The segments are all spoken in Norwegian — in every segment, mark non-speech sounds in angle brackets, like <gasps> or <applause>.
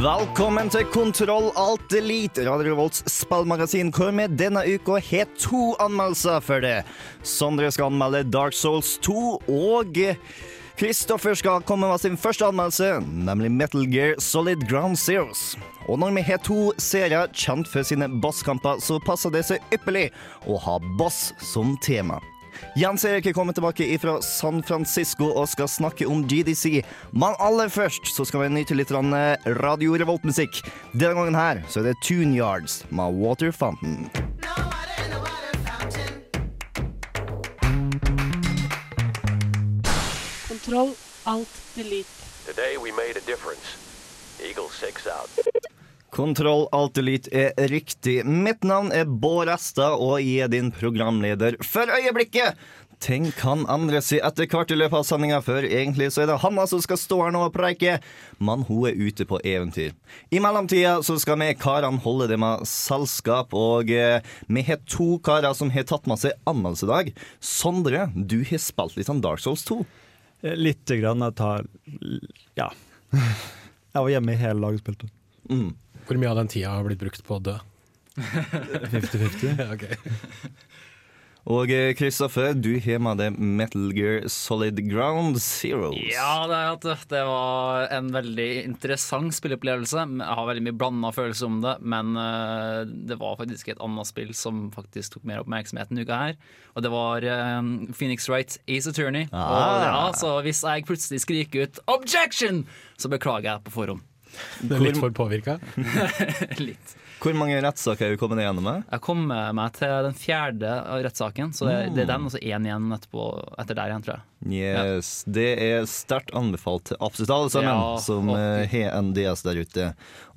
Velkommen til Kontroll Alt Elite, Radio Revolts spillmagasin, hvor vi denne uka har to anmeldelser for det. Sondre skal anmelde Dark Souls 2, og Kristoffer skal komme med sin første anmeldelse, nemlig Metal Gear Solid Ground Zeros. Og når vi har to serier kjent for sine bosskamper, så passer det seg ypperlig å ha boss som tema. Jens Erik er kommet tilbake fra San Francisco og skal snakke om GDC. Men aller først så skal vi nyte litt eh, Radio Revolt-musikk. Denne gangen her så er det Tune Yards med Water Fountain. Kontroll alt delete. Today we made a difference. Eagle 6 out. Kontroll Alt Elite er riktig. Mitt navn er Bård Esta, og jeg er din programleder for øyeblikket. Ting kan andre seg etter hvert i løpet av sendinga, for egentlig så er det Hanna som skal stå her nå og preike, men hun er ute på eventyr. I mellomtida så skal vi karene holde det med selskap, og eh, vi har to karer som har tatt med seg anmeldelse i dag. Sondre, du har spilt litt av Dark Souls 2. Lite grann. Jeg tar Ja. <laughs> Jeg var hjemme i hele dag og spilte. Mm. Hvor mye av den tida har blitt brukt på å dø? 50-50. <laughs> Ok. Og eh, Kristoffer, du har med deg Metal Gear Solid Ground Zeroes. Ja, det, er det var en veldig interessant spilleopplevelse. Jeg har veldig mye blanda følelser om det, men eh, det var faktisk et annet spill som faktisk tok mer oppmerksomhet denne uka her. Og det var eh, Phoenix Wright Ace Attorney. Og Ah. ja, så hvis jeg plutselig skriker ut 'objection', så beklager jeg på forhånd. Du er litt for påvirka? <laughs> Litt. Hvor mange rettssaker er du kommet igjennom med? Jeg kom meg til den fjerde rettssaken, så det, det er den og så én igjen etterpå, etter der igjen, tror jeg. Yes, Det er sterkt anbefalt til absolutt alle sammen Ja, som eh, har en DS der ute.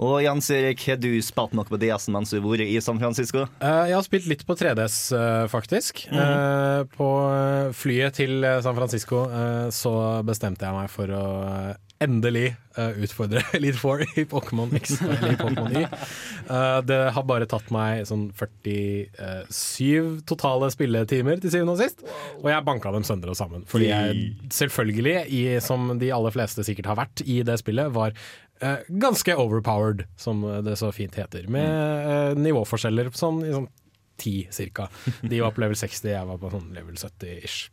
Og Jens Erik, har du spilt noe på DS-en mens du har vært i San Francisco? Uh, jeg har spilt litt på 3DS, uh, faktisk. Eh, på eh, flyet til eh, San Francisco eh, så bestemte jeg meg for å eh, endelig uh, utfordre <laughs> Elite Four i Pokémon X eller i Pokémon Y. Uh, det har bare tatt meg sånn 47 totale spilletimer til syvende og sist, og jeg banka dem sønder og sammen. Fordi jeg selvfølgelig, i, som de aller fleste sikkert har vært i det spillet, var uh, ganske overpowered, som det så fint heter. Med eh, nivåforskjeller sånn, i sånn 10 cirka. De var på level 60, jeg var på sånn level 70-ish.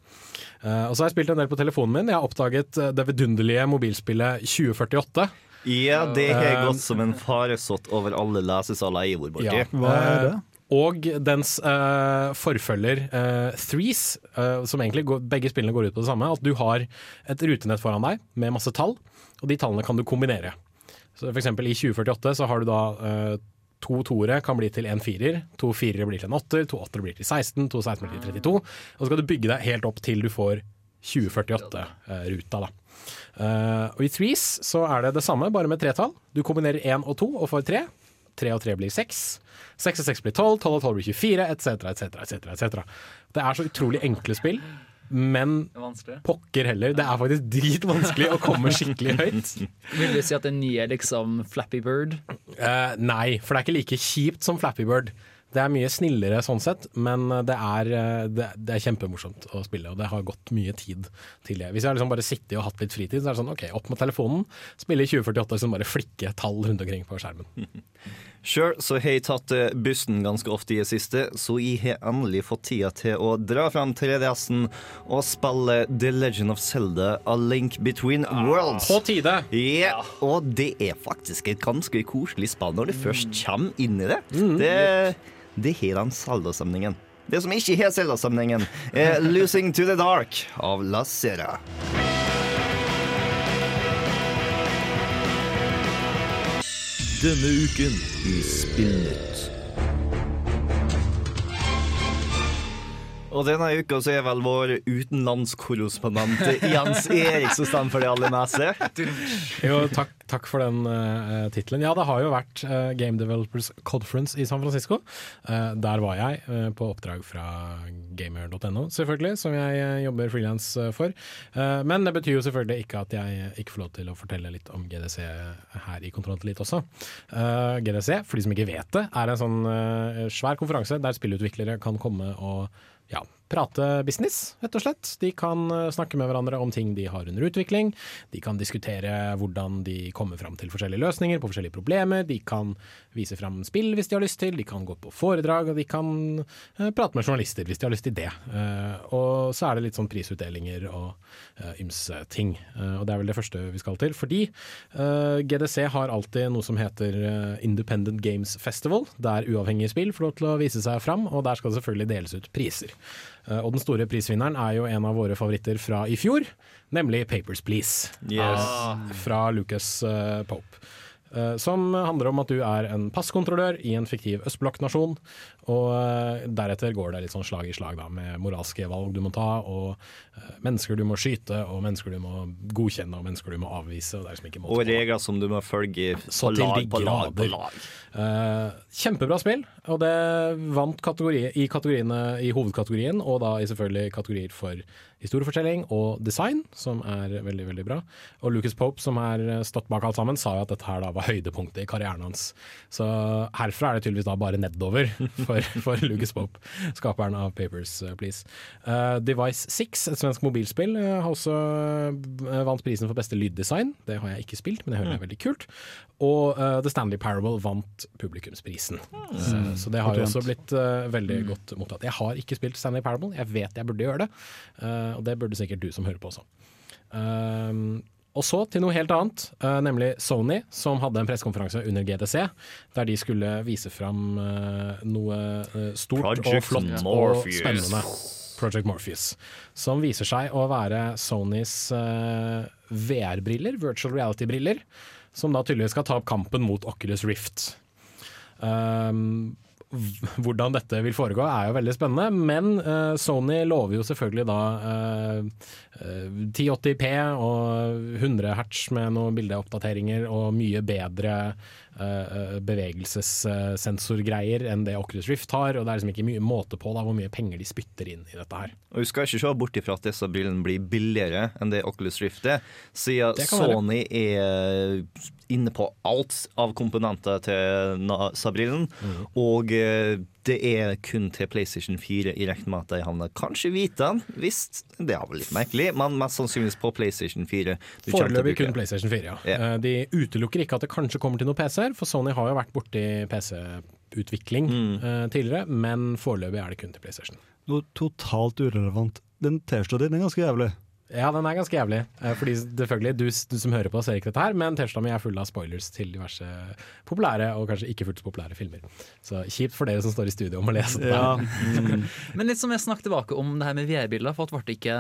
Uh, og så har jeg spilt en del på telefonen min. Jeg har oppdaget eh, det vidunderlige mobilspillet 2048. Ja, det har Eh, gått som en faresott over alle lesesaler jeg har vært borti. Ja. Hva er det? Eh, Og dens uh, forfølger uh, Threes, uh, som egentlig går, begge spillene går ut på det samme. At du har et rutenett foran deg med masse tall, og de tallene kan du kombinere. Så for eksempel i 2048 så har du da eh, to toere kan bli til en firer, to firere blir til en åtter, to åttere blir til 16, to 16 blir til 32. Og så skal du bygge deg helt opp til du får 2048-ruta, da. Uh, og i Threes så er det det samme, bare med tretall. Du kombinerer én og to og får tre. Tre og tre blir seks. Seks og seks blir tolv, tolv og tolv blir 24, etc., etc., etc. etc. Det er så utrolig enkle spill, men er pokker heller. Det er faktisk dritvanskelig å komme <laughs> skikkelig høyt. Vil du si at det nye er liksom Flappy Bird? Uh, nei, for det er ikke like kjipt som Flappy Bird. Det er mye snillere sånn sett, men det er, eh, det, det er kjempemorsomt å spille, og det har gått mye tid til det. Hvis jeg har liksom bare sittet og hatt litt fritid, så er det sånn ok, opp med telefonen, spille i 2048 som bare flikke tall rundt omkring på skjermen. <laughs> Sjøl så har jeg tatt eh, bussen ganske ofte i det siste, så jeg har endelig fått tida til å dra fram 3DS-en og spille The Legend of Zelda A Link Between Worlds. På tide! Ja, og det er faktisk et ganske koselig spill når du først kommer inn i det. Det, det har den Zelda-stemningen. Det som ikke har Zelda-stemningen, er Losing to the Dark av La Sera. Denne uken i Spillnytt. Og denne uka så er vel vår utenlandskorrespondent Jens Erik som stemmer for det aller meste. Jo, takk, takk for den uh, tittelen. Ja, det har jo vært uh, Game Developers Conference i San Francisco. Uh, der var jeg uh, på oppdrag fra gamer.no, selvfølgelig, som jeg jobber frilans for. Men det betyr jo selvfølgelig ikke at jeg ikke får lov til å fortelle litt om GDC her i Kontroll til Elite også. GDC, for de som ikke vet det, er en sånn svær konferanse der spillutviklere kan komme og ja, prate business, rett og slett. De kan eh, snakke med hverandre om ting de har under utvikling. De kan diskutere hvordan de kommer fram til forskjellige løsninger på forskjellige problemer. De kan vise fram spill hvis de har lyst til, de kan gå på foredrag, og de kan eh, prate med journalister hvis de har lyst til det. Eh, og så er det litt sånn prisutdelinger og ymse ting. Og det er vel det første vi skal til. Fordi GDC har alltid noe som heter Independent Games Festival, der uavhengige spill får lov til å vise seg fram, og der skal det selvfølgelig deles ut priser. Eh, og den store prisvinneren er jo en av våre favoritter fra i fjor, nemlig Papers, Please. Yes. Eh, fra Lucas eh, Pope. Eh, som handler om at du er en passkontrollør i en fiktiv østblokknasjon. Og eh, deretter går det litt sånn slag i slag da, med moralske valg du må ta, og eh, mennesker du må skyte, og mennesker du må godkjenne, og mennesker du må avvise. Og er liksom ikke Og regler som du må følge på lag, på lag, på lag. Eh, kjempebra spill, og det vant kategori, i i hovedkategorien, og da i selvfølgelig kategorier for historiefortelling og design, som er veldig, veldig bra. Og Lucas Pope, som har stått bak alt sammen, sa jo at dette her da var høydepunktet i karrieren hans. Så herfra er det tydeligvis da bare nedover <laughs> for, for Lucas Pope, skaperen av Papers, eh, Please. Uh, Device 6, et svensk mobilspill, eh, har også vant prisen for beste lyddesign. Det har jeg ikke spilt, men det hører jeg er veldig kult. Og The Stanley Parable vant publikumsprisen. Så, så det har jo også blitt veldig godt mottatt. Jeg har ikke spilt Stanley Parable, jeg vet jeg burde gjøre det. og det burde sikkert du som hører på også. Um, og så til noe helt annet, eh, nemlig Sony, som hadde en pressekonferanse under GDC, der de skulle vise fram eh, noe eh, stort Project og flott Morpheus. og spennende. Project Morpheus. Som viser seg å være Sonys VR-briller, virtual reality-briller, som da tydeligvis skal ta opp kampen mot Oculus Rift. Um, hvordan dette vil foregå er jo veldig spennende, men uh, Sony lover jo selvfølgelig da eh, eh, 1080P og 100 hertz med noen bildeoppdateringer og mye bedre uh, bevegelsessensorgreier enn det Oculus Rift har, og det er liksom ikke mye måte på da hvor mye penger de spytter inn i dette her. Og Vi skal ikke se bort ifra at disse brillene blir billigere enn det Oculus Rift er, siden. Sony er inne på alt av komponenter til NASA-brillen. Mm. Og eh, det er kun til PlayStation 4 i regn med at de havner kanskje hvite. Visst, det er vel litt merkelig, men mest sannsynligvis på PlayStation 4. du kommer til å Foreløpig kun. PlayStation 4, ja. Eh, De utelukker ikke at det kanskje kommer til noen PC-er, for Sony har jo vært borti PC-utvikling Mm. eh, tidligere, men foreløpig er det kun til PlayStation. Noe totalt urelevant. Den T-skjorta din er ganske jævlig. Ja, den er ganske jævlig. Eh, Fordi selvfølgelig, du, du som hører på ser ikke dette her, men T-skjorta mi er full av spoilers til diverse populære og kanskje ikke fullt så populære filmer. Så kjipt for dere som står i studio om å lese det. Ja. <laughs> Men litt som jeg snakket tilbake om det her med VR-bilder, for at ble ikke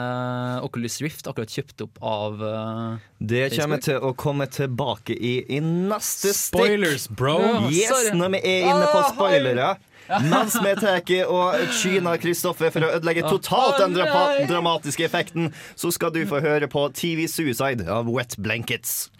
Oculus Rift akkurat kjøpt opp av uh, Det kommer til å komme tilbake i, i neste stikk. Spoilers, bro! Ja. Yes, Sorry. når vi er inne på spoilere. Mens vi tar og kyner Kristoffer for å ødelegge totalt den dra dramatiske effekten, så skal du få høre på TV Suicide av Wet Blankets.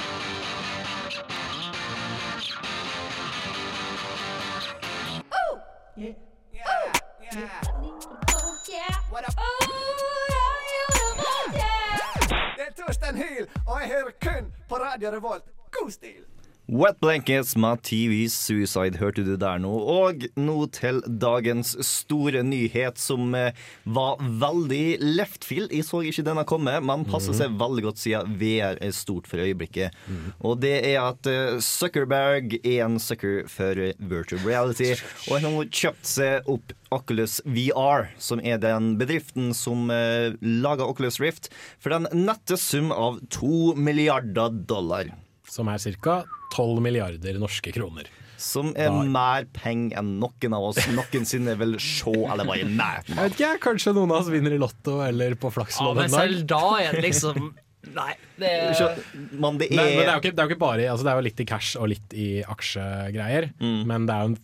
Det er Torstein Hyl, og jeg hører kun på Radio Revolt. God stil! Wet Blankets med TV Suicide hørte du der nå. Og nå til dagens store nyhet, som eh, var veldig leftfield. Jeg så ikke denne komme, men passer seg veldig godt siden VR er stort for øyeblikket. Og det er at eh, Zuckerberg er en sucker for virtual reality, og han har kjøpt seg opp Oculus VR, som er den bedriften som eh, lager Oculus Rift, for den nette sum av to milliarder dollar. Som er ca. 12 milliarder norske kroner. Som er Da- mer penger enn noen av oss noensinne vil se eller være med Jeg vet ikke, Kanskje noen av oss vinner i Lotto eller på Ja, men selv da er det liksom Nei, det er Men det Nei, men det er jo ikke, det er jo ikke bare altså Det er jo litt i cash og litt i aksjegreier, men det er jo en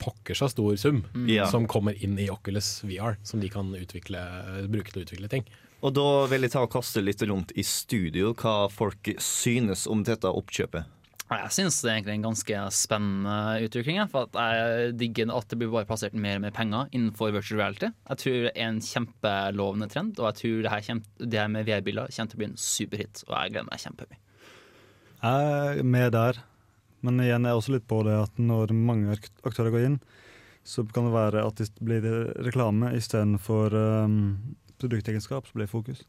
pokker så stor sum mm. som kommer inn i Oculus VR, som de kan utvikle, bruke til å utvikle ting. Og da vil jeg ta og kaste litt rundt i studio hva folk synes om dette oppkjøpet. Jeg syns det er egentlig en ganske spennende utvikling. jeg, For at jeg digger at det blir bare plassert mer og mer penger innenfor virtual reality. Jeg tror det er en kjempelovende trend, og jeg tror det her, kjem- det her med VR-biler kommer til å bli en superhit. Og jeg gleder meg kjempemye. Jeg er med der, men igjen er jeg også litt på det at når mange aktører går inn, så kan det være at det blir reklame istedenfor um, produktegenskap som blir fokus.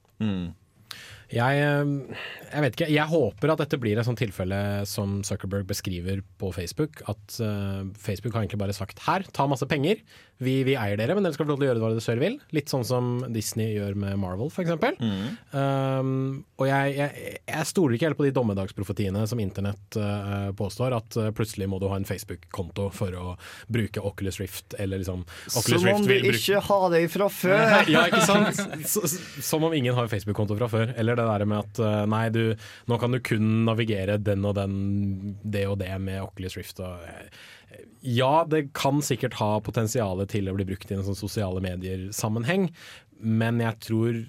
Jeg, eh, jeg vet ikke, jeg håper at dette blir et sånt tilfelle som Zuckerberg beskriver på Facebook. At uh, Facebook har egentlig bare sagt her, ta masse penger, vi, vi eier dere, men dere skal få lov til å gjøre hva dere selv vil. Litt sånn som Disney gjør med Marvel, f.eks. Um, og jeg, jeg, jeg stoler ikke helt på de dommedagsprofetiene som internett uh, påstår, at uh, plutselig må du ha en Facebook-konto for å bruke Oculus Rift, eller liksom Oculus Som om vi du ikke har det fra før! <laughs> ja, ikke sant? Som om ingen har Facebook-konto fra før. Eller det der med at uh, nei, du, nå kan du kun navigere den og den, det og det med Oculus Rift. Og, ja, det kan sikkert ha potensial til å bli brukt i en sånn sosiale medier-sammenheng, men jeg tror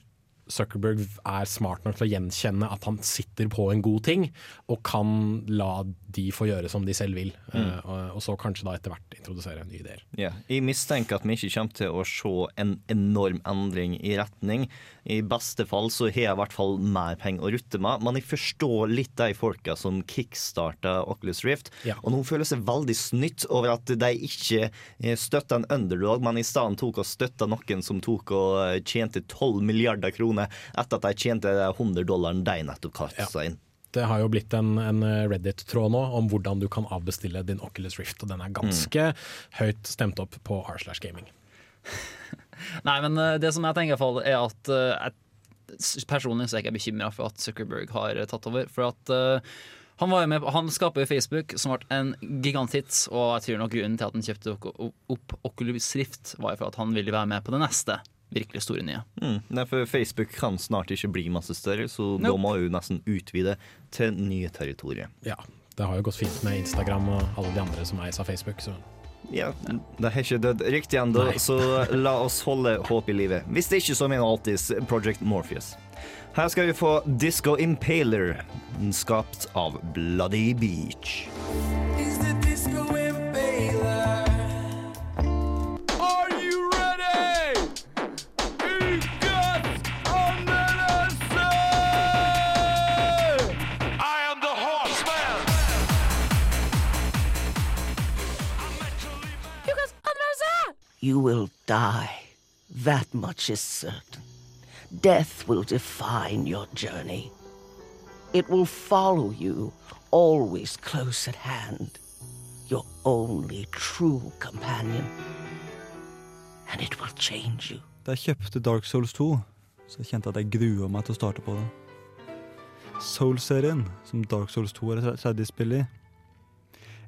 Zuckerberg er smart nok til å gjenkjenne at han sitter på en god ting, og kan la de får gjøre som de selv vil. mm. og, og så kanskje da etter hvert introdusere nye ideer. Yeah. jeg mistenker at vi ikke kommer til å se en enorm endring i retning. I beste fall så har jeg i hvert fall mer penger å rutte med, men jeg forstår litt de folka som kickstarta Oculus Rift, yeah. og nå føler seg veldig snytt over at de ikke eh, støtta en underdog, men i stedet tok og støtta noen som tok og eh, tjente 12 milliarder kroner etter at de tjente 100 dollaren de nettopp kasta inn. Det har jo blitt en, en Reddit-tråd nå om hvordan du kan avbestille din Oculus Rift, og den er ganske høyt stemt opp på r slash gaming. <laughs> Nei, men eh, det som jeg tenker i hvert fall er at eh, jeg, Personlig så er jeg ikke bekymra for at Zuckerberg har eh, tatt over. For at uh, han, var med, han skaper jo Facebook, som ble en giganthit. Og jeg tror nok grunnen til at han kjøpte opp Oculus Rift, var for at han ville være med på det neste virkelig store nye. Mm, nei, for Facebook kan snart ikke bli masse større, så da Nope. må jo nesten utvide til nye territorier. Ja, det har jo gått fint med Instagram og alle de andre som eies av Facebook, så Ja, det har ikke dødd riktig ennå, så la oss holde håp i livet. Hvis det ikke så mener alltids Project Morpheus. Her skal vi få Disco Impaler, skapt av Bloody Beach. Are You will die. That much is certain. Death will define your journey. It will follow you, always close at hand. Your only true companion. And it will change you. Da jeg kjøpte Dark Souls 2, så jeg kjente at jeg grua meg til å starte på det. Soul-serien, som Dark Souls 2 er et tredje spill i,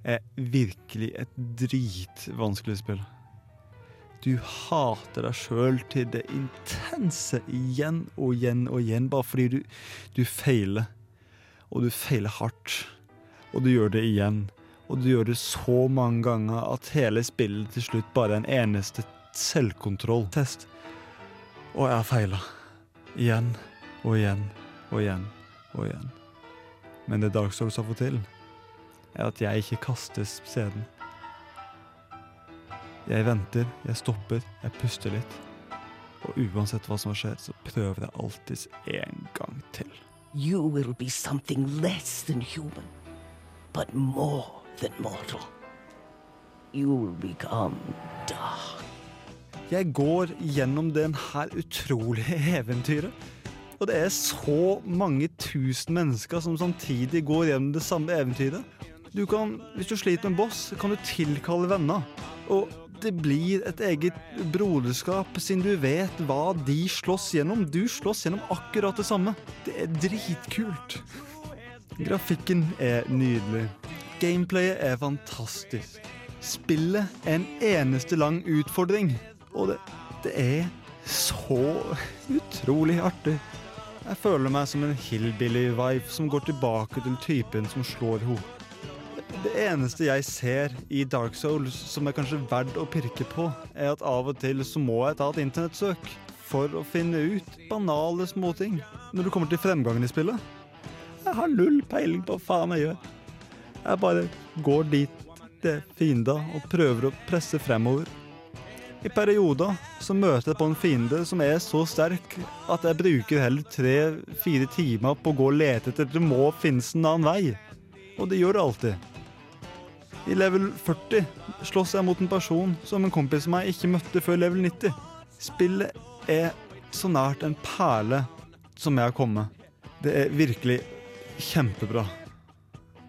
er virkelig et dritvanskelig spill. Du hater deg sjøl til det intense igjen og igjen og igjen, bare fordi du, du feiler. Og du feiler hardt. Og du gjør det igjen. Og du gjør det så mange ganger at hele spillet til slutt bare er en eneste selvkontrolltest. Og jeg har feila. Igjen og igjen og igjen og igjen. Men det Dark Souls har fått til, er at jeg ikke kastes scenen. Jeg venter, jeg stopper, jeg puster litt. Og uansett hva som har skjedd, så prøver jeg alltids en gang til. You will be something less than human, but more than mortal. You will become dark. Jeg går gjennom den her utrolige <laughs> eventyret. Og det er så mange tusen mennesker som samtidig går gjennom det samme eventyret. Du kan, hvis du sliter med en boss, kan du tilkalle venner. Og det blir et eget broderskap, siden du vet hva de slåss gjennom. Du slåss gjennom akkurat det samme. Det er dritkult. Grafikken er nydelig. Gameplayet er fantastisk. Spillet er en eneste lang utfordring. Og det, det er så utrolig artig. Jeg føler meg som en hillbilly-wife som går tilbake til typen som slår henne. Det eneste jeg ser i Dark Souls som er kanskje verdt å pirke på, er at av og til så må jeg ta et internettsøk for å finne ut banale småting. Når det kommer til fremgangen i spillet. Jeg har null peiling på hva faen jeg gjør. Jeg bare går dit det er fiender og prøver å presse fremover. I perioder så møter jeg på en fiende som er så sterk at jeg bruker heller tre-fire timer på å gå og lete etter det må finnes en annen vei. Og det gjør det alltid. I level 40 slåss jeg mot en person som en kompis av meg ikke møtte før level 90. Spillet er så nært en perle som jeg har kommet. Det er virkelig kjempebra.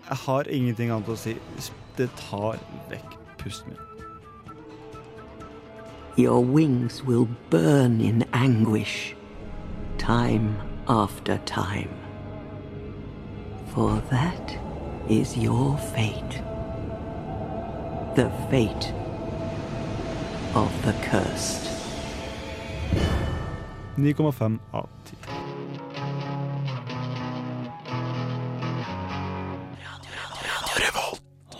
Jeg har ingenting annet å si. Det tar vekk pusten min. Your wings will burn in anguish, time after time. For that is your fate. The fate of the cursed. 9,5 av 10.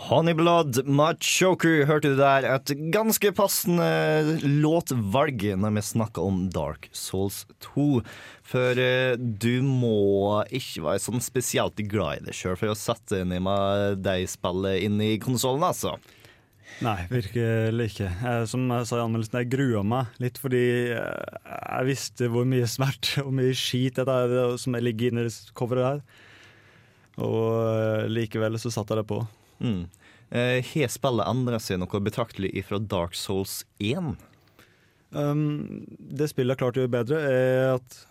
Honeyblood Machoker hørte du der. Et ganske passende låtvalg når vi snakker om Dark Souls 2. For eh, du må ikke være sånn spesielt glad i det sjøl for å sette deg med de spillet inn i konsollen, altså. Nei, virkelig ikke. Jeg, som jeg sa i anmeldelsen, jeg grua meg litt fordi eh, jeg visste hvor mye smerte og mye skit dette er som ligger inni coveret her. Og eh, likevel så satte jeg det på. Mm. Eh, Har spillet endra seg noe betraktelig ifra Dark Souls 1? Um, det spillet har klart å gjøre bedre, er at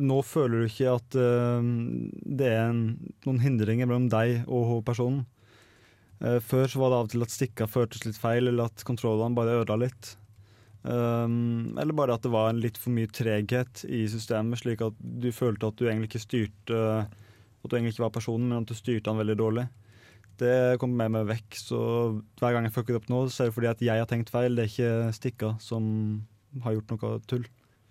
nå føler du ikke at um, det er en, noen hindringer mellom deg og personen. Eh, før så var det av og til at stikka føltes litt feil, eller at kontrollene bare ødela litt. Um, eller bare at det var litt for mye treghet i systemet, slik at du følte at du egentlig ikke styrte At du egentlig ikke var personen, men at du styrte han veldig dårlig. Det kommer med meg vekk, så hver gang jeg fucker opp nå, så er det fordi at jeg har tenkt feil. Det er ikke stikka som har gjort noe tull.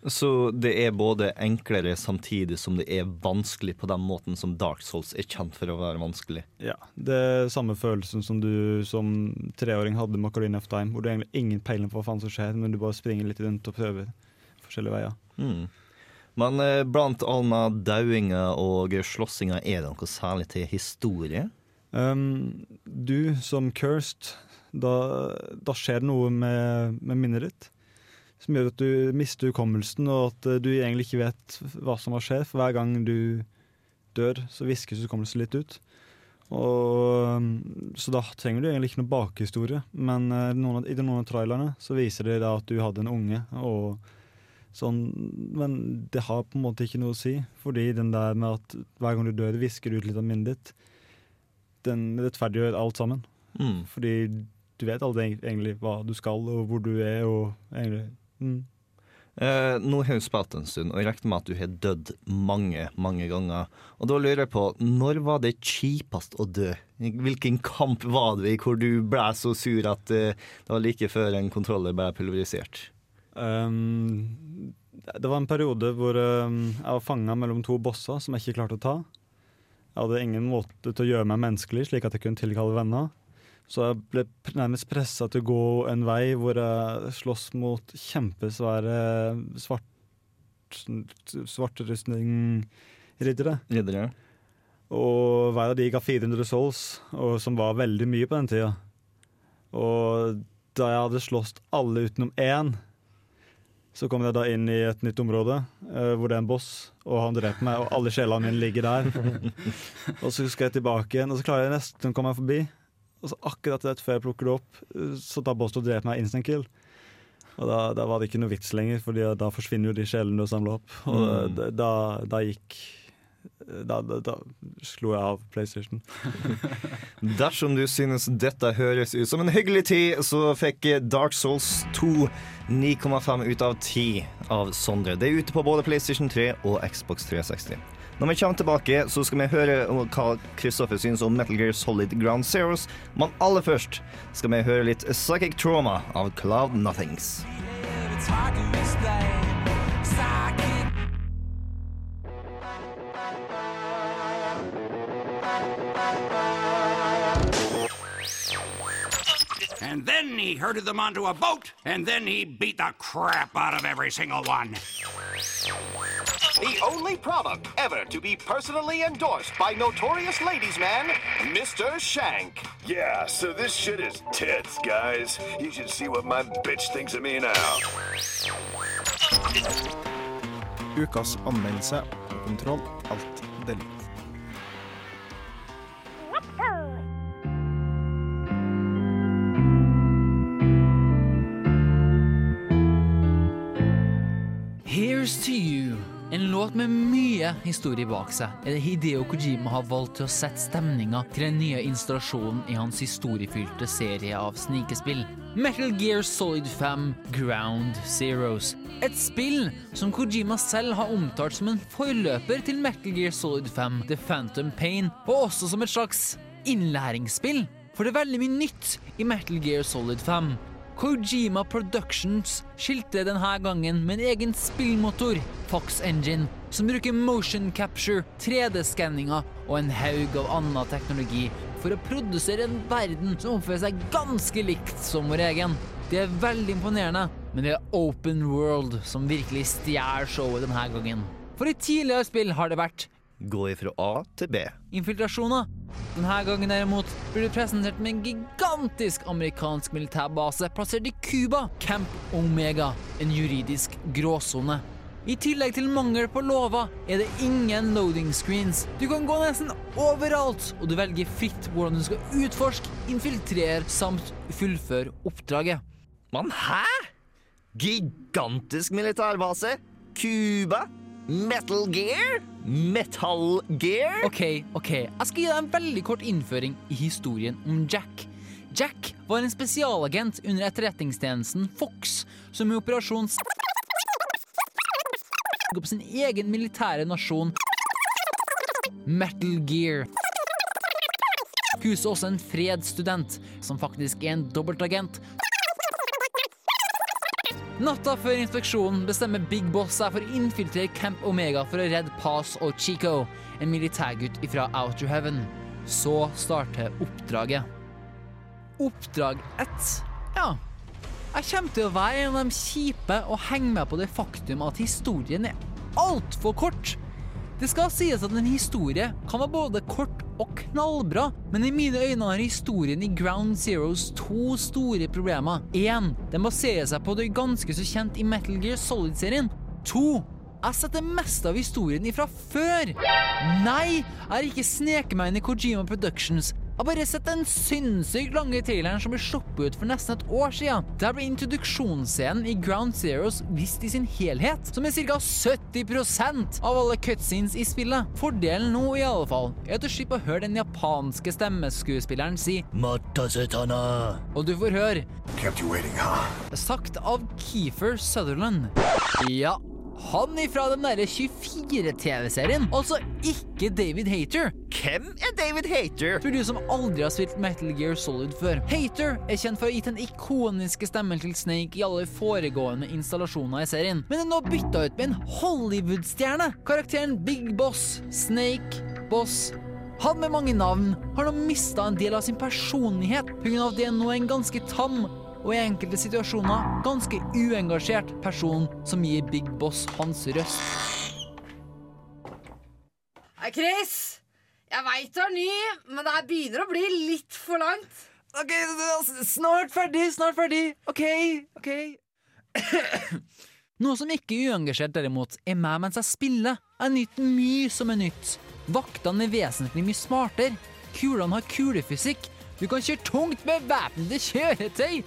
Så det er både enklere samtidig som det er vanskelig på den måten som Dark Souls er kjent for å være vanskelig? Ja, det er samme følelsen som du som treåring hadde med Ocarina of Time, hvor du egentlig ingen peiling på hva faen som skjer, men du bare springer litt rundt og prøver forskjellige veier. Mm. Men eh, blant annet dauinga og slåssinga, er det noe særlig til historie? Um, du som cursed, da, da skjer det noe med, med minnet ditt som gjør at du mister hukommelsen, og at uh, du egentlig ikke vet hva som har skjedd. For hver gang du dør, så viskes hukommelsen litt ut. Og, um, så da trenger du egentlig ikke noen bakhistorie. Men uh, noen av, i noen av trailerne så viser det da at du hadde en unge. og sånn, Men det har på en måte ikke noe å si, fordi den der med at hver gang du dør, visker du ut litt av minnet ditt, den rettferdiggjør alt sammen. Mm. Fordi du vet aldri egentlig hva du skal, og hvor du er, og egentlig mm. Eh, nå har du spilt en stund, og jeg regner med at du har dødd mange, mange ganger. Og da lurer jeg på, når var det kjipest å dø? Hvilken kamp var det i hvor du ble så sur at eh, det var like før en kontroller ble pulverisert? Um, det var en periode hvor um, jeg var fanga mellom to bosser som jeg ikke klarte å ta. Jeg hadde ingen måte til å gjøre meg menneskelig, slik at jeg kunne tilkalle venner. Så jeg ble nærmest pressa til å gå en vei hvor jeg slåss mot kjempesvære svart, svartrustning-riddere. Riddere. Og hver av de ga 400 souls, og som var veldig mye på den tida. Og da jeg hadde slåss alle utenom én, så kom jeg da inn i et nytt område uh, hvor det er en boss, og han dreper meg, og alle sjelene mine ligger der. <laughs> og så skal jeg tilbake igjen, og så klarer jeg nesten å komme meg forbi. Og så akkurat rett før jeg plukker det opp, uh, så tar Bosto og dreper meg instant kill. Og da, da, var det ikke noe vits lenger, for da forsvinner jo de sjelene du har samla opp. Og Mm. da, da, da gikk da, da, da slo jeg av PlayStation. <laughs> Dersom du synes dette høres ut som en hyggelig tid, så fikk Dark Souls 2 9,5 ut av 10 av Sondre. Det er ute på både PlayStation 3 og Xbox 360. Når vi kommer tilbake, så skal vi høre hva Kristoffer syns om Metal Gear Solid Ground Zeroes, men aller først skal vi høre litt Psychic Trauma av Cloud Nothings. And then he herded them onto a boat, and then he beat the crap out of every single one. The only product ever to be personally endorsed by notorious ladies man, Mr. Shank. Yeah, so this shit is tits, guys. You should see what my bitch thinks of me now. Ukas anmeldelse på Kontroll Alt Delete. Here's to you. En låt med mye historie bak seg er det Hideo Kojima har valgt til å sette stemninga til den nye installasjonen i hans historiefylte serie av snikespill. Metal Gear Solid 5 Ground Zeroes. Et spill som Kojima selv har omtalt som en forløper til Metal Gear Solid 5 The Phantom Pain, og også som et slags innlæringsspill. For det er veldig mye nytt i Metal Gear Solid 5. Kojima Productions skilte denne gangen med en egen spillmotor, Fox Engine, som bruker motion capture, 3D-skanninger og en haug av annen teknologi for å produsere en verden som oppfører seg ganske likt som vår egen. Det er veldig imponerende, men det er open world som virkelig stjeler showet denne gangen. For i tidligere spill har det vært Gå ifra A til B. infiltrasjoner. Denne gangen derimot blir du presentert med en gigantisk amerikansk militærbase plassert i Cuba, Camp Omega, en juridisk gråsone. I tillegg til mangel på lover er det ingen loading screens. Du kan gå nesten overalt, og du velger fritt hvordan du skal utforske, infiltrere samt fullføre oppdraget. Men hæ? Gigantisk militærbase? Cuba? Metal Gear? Metal Gear? Ok, ok. Jeg skal gi deg en veldig kort innføring i historien om Jack. Jack var en spesialagent under etterretningstjenesten Fox, som i operasjon opp sin egen militære nasjon Metal Gear. Huset også en fredsstudent, som faktisk er en dobbeltagent. Natta før inspeksjonen bestemmer Big Boss seg for å infiltrere Camp Omega for å redde Paz og Chico, en militærgutt fra Outer Heaven. Så starter oppdraget. Oppdrag ett? Ja. Jeg kommer til å være en av de kjipe og henge med på det faktum at historien er altfor kort. Det skal sies at en historie kan være både kort og knallbra, men i mine øyne har historien i Ground Zeroes to store problemer. Én, den baserer seg på det ganske så kjent i Metal Gear Solid-serien. To, jeg har sett det meste av historien ifra før. Nei, jeg har ikke sneket meg inn i Kojima Productions. Har bare sett den sinnssykt lange traileren som ble sluppet ut for nesten et år siden. Der ble introduksjonsscenen i Ground Zeroes vist i sin helhet, som er ca. 70% av alle cutscenes i spillet. Fordelen nå, i alle fall, er at du slipper å høre den japanske stemmeskuespilleren si Matasetana. Og du får høre Kept you waiting, huh? Sagt av Keefer Sutherland. Ja, han ifra den derre 24-TV-serien. Altså ikke David Hater. Hvem er David Hater? For du som aldri har spilt Metal Gear Solid før. Hater er kjent for å ha gitt den ikoniske stemmen til Snake i alle foregående installasjoner i serien, men er nå bytta ut med en Hollywood-stjerne. Karakteren Big Boss, Snake, Boss han med mange navn har nå mista en del av sin personlighet pga. at det er nå en ganske tam og i enkelte situasjoner ganske uengasjert person som gir Big Boss hans røst. Hei, Chris. Jeg veit du er ny, men det her begynner å bli litt for langt. Ok, snart ferdig, snart ferdig. OK, OK. <coughs> Noe som ikke er uengasjert, derimot, er meg mens jeg spiller. Jeg nyter mye som er nytt. Vaktene er vesentlig mye smartere. Kulene har kulefysikk. Du kan kjøre tungt med væpnede kjøretøy.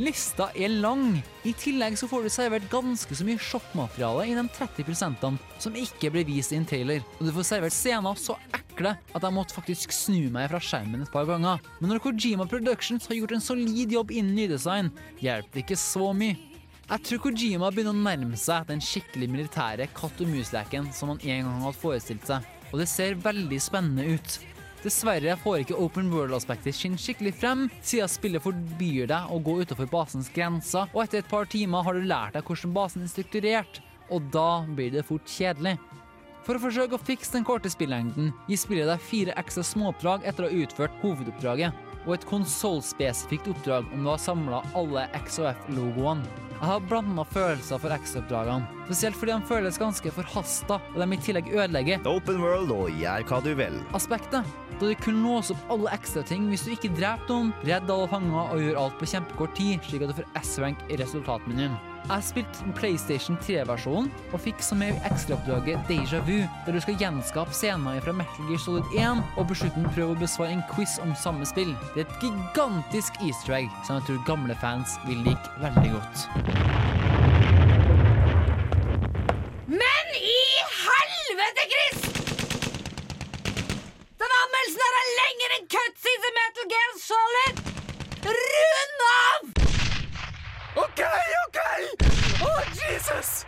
Lista er lang. I tillegg så får du servert ganske så mye sjokkmateriale i de 30% som ikke ble vist i en trailer. Og du får servert scener så ekle at jeg måtte faktisk snu meg fra skjermen et par ganger. Men når Kojima Productions har gjort en solid jobb innen nydesign, hjelper det ikke så mye. Jeg tror Kojima begynner å nærme seg den skikkelig militære katt og mus-leken som han en gang hadde forestilt seg, og det ser veldig spennende ut. Dessverre får ikke open world-aspektet sin skikkelig frem, siden spillet forbyr deg å gå utenfor basens grenser, og etter et par timer har du lært deg hvordan basen er strukturert, og da blir det fort kjedelig. For å forsøke å fikse den korte spillengden, gir spillet deg fire ekstra småoppdrag etter å ha utført hovedoppdraget. Og et konsollspesifikt oppdrag om du har samla alle XOF-logoene. Jeg har blanda følelser for X-oppdragene, spesielt fordi de føles ganske forhasta, og de i tillegg ødelegger Open world og gjør hva du vil. aspektet. Da du kunne låse opp alle ekstra ting hvis du ikke dreper noen, redde alle fanger og gjør alt på kjempekort tid, slik at du får S-rank i resultatmenyen. Jeg spilte PlayStation 3-versjonen og fikk som i ekstraoppdraget Deja Vu, der du skal gjenskape scener fra Metal Gear Solid 1 og på prøve å besvare en quiz om samme spill. Det er et gigantisk easter egg som jeg tror gamle fans vil like veldig godt. Men i helvete, Chris! Den anmeldelsen her er lenger enn cutscenes i Metal Gear Solid! Rund av! OK, OK! Å, Jesus!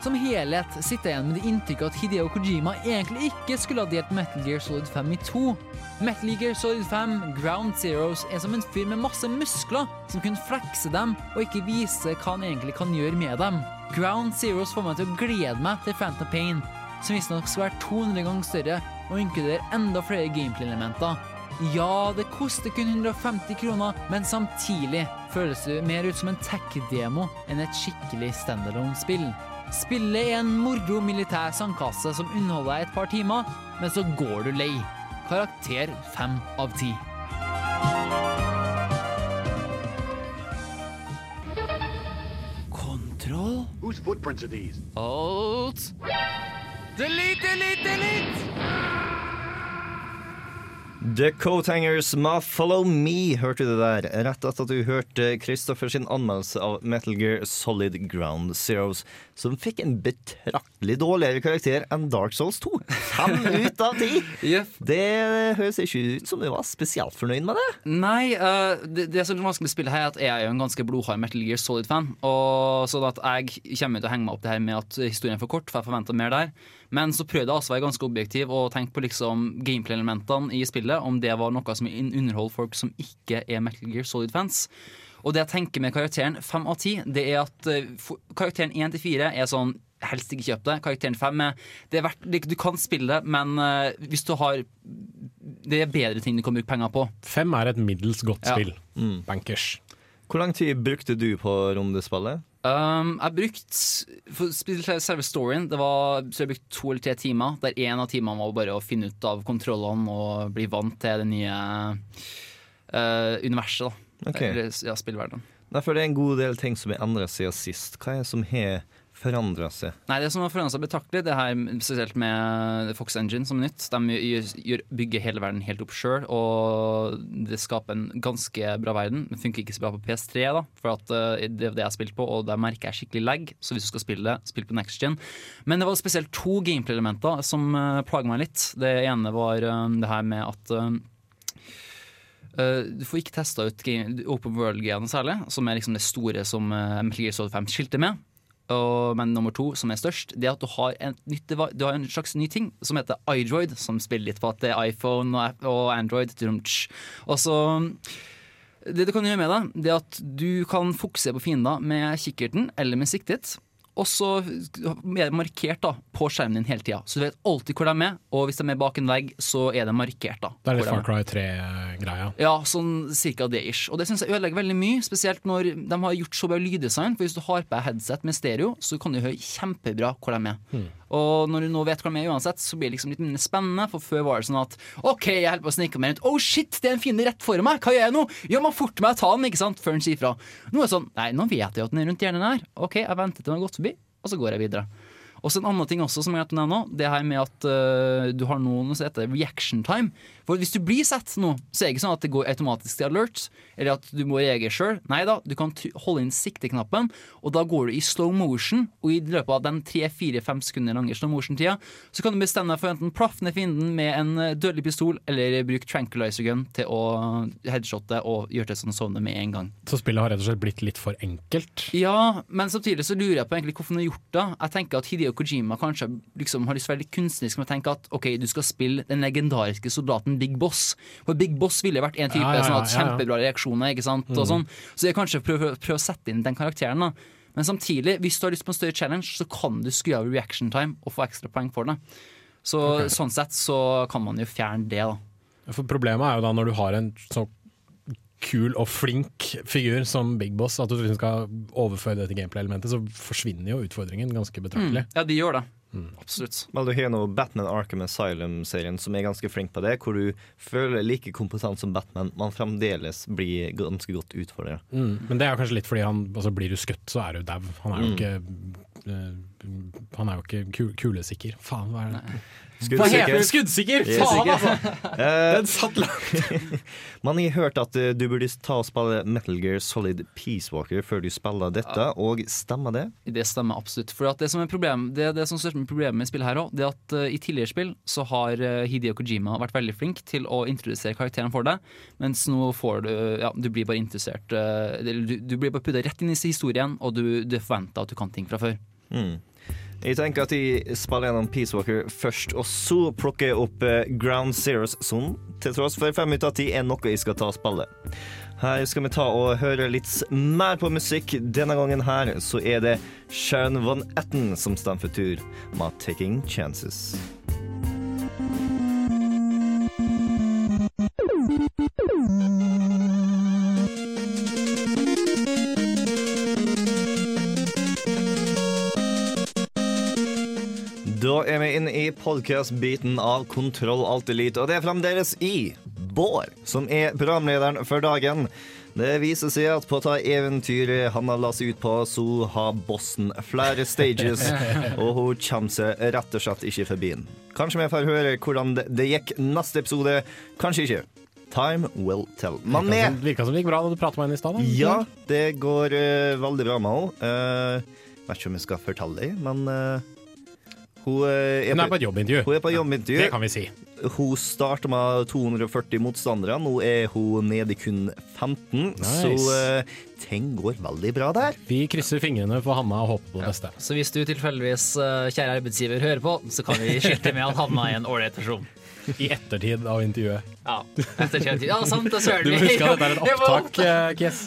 Som helhet sitter jeg igjen med det inntrykket at Hideo Kojima egentlig ikke skulle ha delt Metal Gear Solid 5 i to. Metal Gear Solid 5 Ground Zeroes er som en fyr med masse muskler som kunne flekse dem og ikke vise hva han egentlig kan gjøre med dem. Ground Zeroes får meg til å glede meg til Phantom Pain, som visstnok skal være 200 ganger større og inkluderer enda flere gameplay-elementer. Ja, det koster kun 150 kroner, men samtidig føles det mer ut som en tech-demo enn et skikkelig standalone-spill. Spillet er en moro militær sandkasse som underholder deg et par timer, men så går du lei. Karakter fem av ti. Kontroll? Whose footprints are these? Alt. Delete, delete, delete! The Coathangers Ma Follow Me, hørte du det der. Rett etter at du hørte Kristoffer sin anmeldelse av Metal Gear Solid Ground Zeroes, som fikk en betraktelig dårligere karakter enn Dark Souls 2. Fem <laughs> ut av ti! Det høres ikke ut som du var spesielt fornøyd med det. Nei, uh, det, det som er vanskelig å spille her, er at jeg er jo en ganske blodhard Metal Gear Solid-fan. Og Sånn at jeg kommer til å henge meg opp det her med at historien er for kort, for jeg forventer mer der. Men så prøvde jeg også å være ganske objektiv og tenke på liksom gameplay-elementene i spillet, om det var noe som underholder folk som ikke er Metal Gear Solid-fans. Og det jeg tenker med karakteren 5 av 10, det er at eh, karakteren 1 til 4 er sånn Helst ikke kjøp det. Karakteren 5 er, det er verdt, Du kan spille det, men eh, hvis du har Det er bedre ting du kan bruke penger på. Fem er et middels godt Ja. Mm. Bankers. Hvor lang tid brukte du på rundespillet? Um, jeg har brukt For å spille selve storyen Det var så jeg har brukt to eller tre timer Der en av timene var bare å finne ut av kontrollene Og bli vant til det nye uh, Universet da Ok. Eller, ja, spillverdenen det er en god del ting som er endret siden sist. Hva er det som har forandra seg? Nei, det som har forandret seg betraktelig Det her spesielt med Fox Engine som er nytt De bygger hele verden helt opp selv Og det skaper en ganske bra verden Det funker ikke så bra på PS3 da For at eh, det er det jeg har spilt på Og der merker jeg skikkelig lag Så hvis du skal spille det, spill på Next Gen Men det var spesielt to gameplay-elementer Som uh, plager meg litt Det ene var eh, det her med at eh, Uh, du får ikke testa ut game, Open World-greiene særlig, som er liksom det store som uh, Metal Gear Solid 5 skilte med. Og, men nummer to, som er størst, det er at du har, en nytt, du har en slags ny ting som heter iDroid, som spiller litt på at det er iPhone og, Android. Og så Det du kan gjøre med det, det er at du kan fokusere på fiender med kikkerten eller med siktet. Og så er det markert da på skjermen din hele tida, så du vet alltid hvor de er. Med, Og hvis de er bak en vegg, så er det markert. da Det er litt Far Cry 3-greia. ja, sånn cirka det ish. Og det syns jeg ødelegger veldig mye, spesielt når de har gjort så bra lyddesign. For hvis du har på deg headset med stereo, så kan du høre kjempebra hvor de er. Hmm. Og når du nå vet hvor de er uansett, så blir det liksom litt mindre spennende. For før var det sånn at OK, jeg holder på å snike meg rundt. Oh shit, det er en fiende rett foran meg! Hva gjør jeg nå? Ja, må forte meg å ta den, ikke sant? Før den sier fra. Nå er det sånn Nei, nå vet jeg at den er rundt hjernen her. OK, jeg venter til den har gått forbi, og så går jeg videre. Og så En annen ting også som jeg har nå, det her med at uh, du har noe som heter reaction time. For Hvis du blir sett nå, så er det ikke sånn at det går automatisk til alert, eller at du må reagere sjøl. Nei da, du kan holde inn sikteknappen, og da går du i slow motion. Og i løpet av den 3-4-5 sekunder lange slow motion-tida, så kan du bestemme deg for enten plaffe ned fienden med en øh, dødelig pistol, eller bruke tranquilizer gun til å headshotte og gjøre det sånn sovne med en gang. Så spillet har rett og slett blitt litt for enkelt. Ja, men samtidig så lurer jeg på egentlig hvorfor han har gjort det. Jeg tenker at Hideo Kojima kanskje liksom har lyst til å være litt kunstnerisk med å tenke at ok, du skal spille den legendariske soldaten Big Boss. For Big Boss ville vært en type Ja, ja, ja, ja. kjempebra reaksjoner. ikke sant? Mm. Sånn. Så jeg kanskje prøver prøv å sette inn den karakteren. da. Men samtidig, hvis du har lyst på en større challenge, så kan du skru av reaction time og få ekstra poeng for det. Så okay. sånn sett så kan man jo fjerne det, da. For Problemet er jo da når du har en så kul og flink figur som Big Boss, at du skal overføre det til gameplay-elementet, så forsvinner jo utfordringen ganske betraktelig. Ja, de gjør det. Absolutt. Vel, du har nå Batman Arkham Asylum-serien som er ganske flink på det, hvor du føler like kompetent som Batman, men fremdeles blir ganske godt utfordra. Mm. Men det er kanskje litt fordi han altså, blir du skutt, så er du dau. Han er jo Mm. ikke eh, Han er jo ikke kulesikker. Faen, hva er det? Skuddsikker. Hva heter? Skuddsikker! Yes. Faen, altså! <laughs> Eh, Den satt langt. <laughs> Man har hørt at eh, du burde ta og spille Metal Gear Solid Peace Walker før du spiller dette, og stemmer det? Det stemmer absolutt. For at det som er problem, det, det som største problemet med spillet her også, det er at uh, i tidligere spill så har uh, Hideo Kojima vært veldig flink til å introdusere karakteren for deg, mens nå får du Ja, du blir bare interessert uh, du, du blir bare putta rett inn i historien, og du, du forventer at du kan ting fra før. Mm. Jeg tenker at jeg spiller gjennom Peace Walker først, og så plukker jeg opp eh, Ground Zeroes, som til tross for fem ut av ti er noe jeg skal ta og spille. Her skal vi ta og høre litt mer på musikk. Denne gangen her så er det Sharon Van Etten som står for tur med 'Taking Chances'. Da er vi inne i podcast-biten av Kontroll Alt Elite, og det er fremdeles i Bård som er programlederen for dagen. Det viser seg at på det eventyret han har latt seg ut på, så har bossen flere stages, <laughs> og hun kommer seg rett og slett ikke forbi den. Kanskje vi får høre hvordan det, det gikk neste episode, kanskje ikke. Time will tell. Men som, virka som det gikk bra da du pratet med henne i stad. ja, det går uh, veldig bra med henne. Uh, vet ikke om jeg skal fortelle deg, men eh, hun, eh, Hun er på et jobbintervju. Hun er på et jobbintervju. Det kan vi si. Hun starta med 240 motstandere. Nå er hun nede i kun 15, Nice. så uh, ting går veldig bra der. Vi krysser fingrene for Hanna og håper på det beste. Så hvis du tilfeldigvis, eh, kjære arbeidsgiver, hører på, så kan vi <laughs> skilte med at Hanna er en ålreit person. I ettertid av intervjuet. Ja, etter kjent tid. Ja, sant, det søren Du må huske at dette er et <laughs> opptak, Kiss.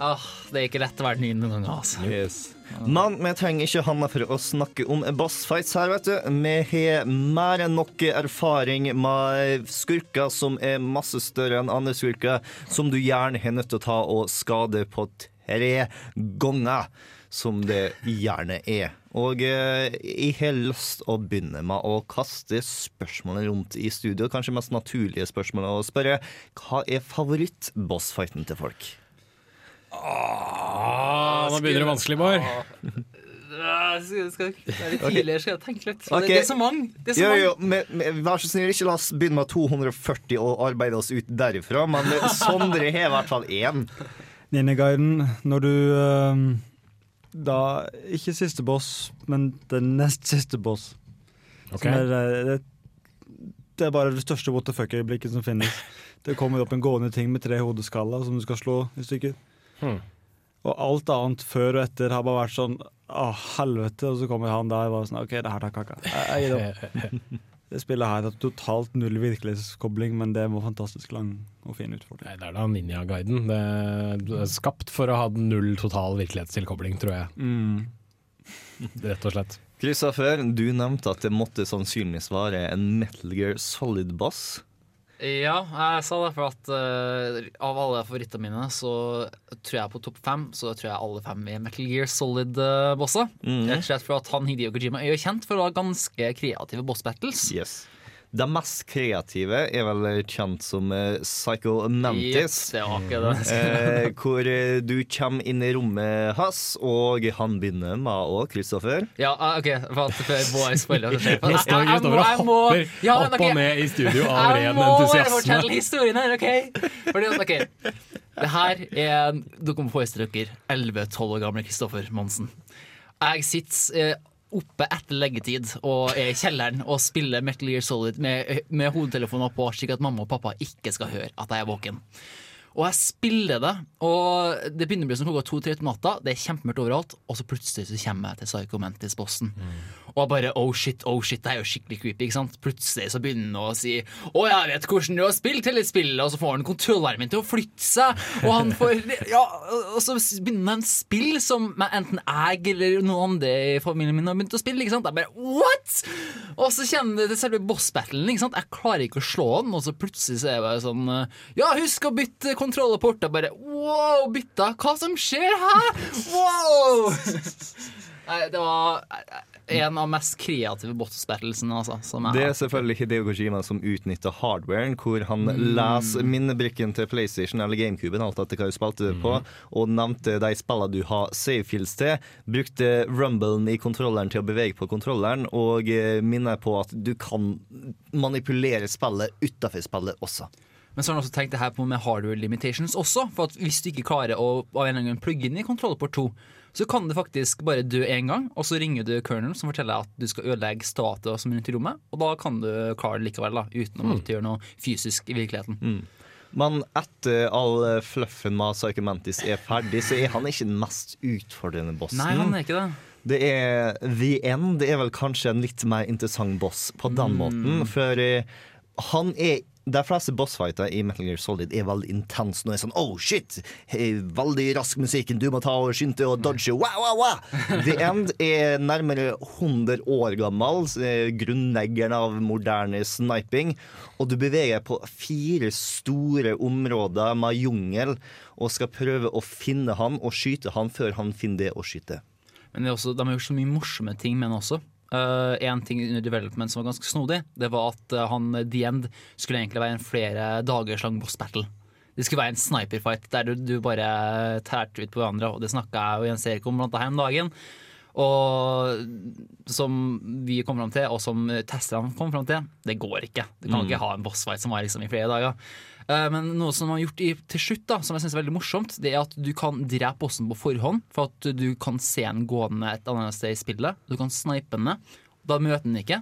Ah, det er ikke lett å være ny noen ganger, altså. Men vi trenger ikke han for å snakke om bossfights her, vet du. Vi har mer enn nok erfaring med skurker som er masse større enn andre skurker, som du gjerne har nødt til å ta og skade på tre ganger, som det gjerne er. Og eh, jeg har lyst å begynne med å kaste spørsmålet rundt i studio. Kanskje mest naturlige spørsmålet å spørre hva er favorittbossfighten til folk? Ah, nå begynner det vanskelig, Bård. Ah, Skal, skal, det litt tidligere, skal jeg tenke litt. Ok. Det, det er så mange. Det er så Jo, mange. jo, men, men, vær så snill, ikke la oss begynne med 240 og arbeide oss ut derifra. Men Sondre har i hvert fall én. Ninjaguiden, når du ehm, Da Ikke siste boss, men den nest siste boss. Okay. Som er, eh, det, det er bare det største what the fuck-øyeblikket som finnes. Det kommer opp en gående ting med tre hodeskaller som du skal slå i stykker. Hmm. Og alt annet før og etter har bare vært sånn Å, helvete. Og så kommer han der og bare sånn OK, det her tar kaka. Jeg, jeg gir opp. <laughs> Det spillet her har totalt null virkelighetskobling, men det var fantastisk lang og fin utfordring. Nei, det er da Ninja-guiden. Det er skapt for å ha null total virkelighetstilkobling, tror jeg. Mm. <laughs> Rett og slett. Kristoffer, du nevnte at det måtte sannsynligvis være en Metal Gear Solid-boss. Ja, jeg sa det for at uh, av alle favorittene mine, så tror jeg på topp fem, så tror jeg alle fem er Metal Gear Solid-bosser. Mhm. Rett og slett for at han Hideo Kojima er jo kjent for å ha ganske kreative boss battles. Yes. De mest kreative er vel kjent som eh, Psycho Mantis. Yes, <laughs> eh, hvor eh, du kommer inn i rommet hans, og han begynner med å Kristoffer. Ja, ah, OK, for at før vår spoiler skjer. Jeg- jeg- jeg jeg må- Ja, opp og ned i studio av ren entusiasme. Jeg må fortelle historien her, OK? Fordi at, ok Det her er Dere må forestille dere 11-12 år gamle Kristoffer Monsen. Jeg sitter eh, oppe etter leggetid og er i kjelleren og spiller Metal Gear Solid med, med hodetelefoner på, slik at mamma og pappa ikke skal høre at jeg er våken. Og jeg spiller det, og det begynner å bli som klokka to-tre om natta. Det er kjempemørkt overalt, og så plutselig så kommer jeg til Psycho Mantis-bossen. Og bare oh shit, oh shit, det er jo skikkelig creepy. ikke sant? Plutselig så begynner han å si å jeg vet hvordan du har spilt til et spill, og så får han kontrollarmen til å flytte seg. Og han får <laughs> ja, og så begynner han spill som enten jeg eller noen andre i familien min har begynt å spille. ikke sant? Jeg bare what?! Og så kjenner det til selve boss-battlen. ikke sant? Jeg klarer ikke å slå den, og så plutselig så er jeg bare sånn Ja, husk å bytte kontroll og port. Jeg bare wow, bytta? Hva som skjer her? Wow! <laughs> Nei, det var en av mest kreative boss-battlesene, altså. Det er selvfølgelig Hideo Kojima som utnytter hardwaren, hvor han Mm. leser minnebrikken til PlayStation eller GameCuben, alt etter hva du spilte det på, og nevnte de spillene du har savefields til. Brukte rumblen i kontrolleren til å bevege på kontrolleren, og eh, minner på at du kan manipulere spillet utafor spillet også. Men så har han også tenkt det her på med hardware limitations også. For at hvis du ikke klarer å av en eller annen plugge inn i kontrollport 2, så kan du faktisk bare dø én gang, og så ringer du Colonel som forteller at du skal ødelegge statuer som er rundt i rommet, og da kan du klare det likevel, da, uten å Mm. måtte gjøre noe fysisk i virkeligheten. Men etter all fluffen med Psycho Mantis er ferdig, så er han ikke den mest utfordrende bossen. Nei, han er ikke det. Det er The End. Det er vel kanskje en litt mer interessant boss på den Mm. måten. For eh, han er de fleste bossfighter i Metal Gear Solid er veldig intense. Nå er sånn oh shit, Hey, veldig rask musikken, du må ta og skynde og dodge. Wow, wow, wow. The End er nærmere 100 år gammel, grunnleggeren av moderne sniping. Og du beveger på fire store områder med jungel og skal prøve å finne han og skyte han før han finner det å skyte. Men det er også, de har gjort så mye morsomme ting med den også. Uh, en ting under development som var ganske snodig, det var at uh, han The End skulle egentlig være en flere dagers lang boss battle. Det skulle være en sniperfight der du, du bare tærte ut på hverandre, og det snakka jeg og Jens Erik om blant annet her om dagen. Og som vi kom fram til, og som testerne kom fram til, det går ikke. Du kan Mm. ikke ha en bossfight som var liksom i flere dager. Eh, Men noe som de har gjort i, til slutt, da, som jeg synes er veldig morsomt, det er at du kan drepe bossen på forhånd. For at du kan se den gående et annet sted i spillet. Du kan snipe den ned. Da møter den ikke.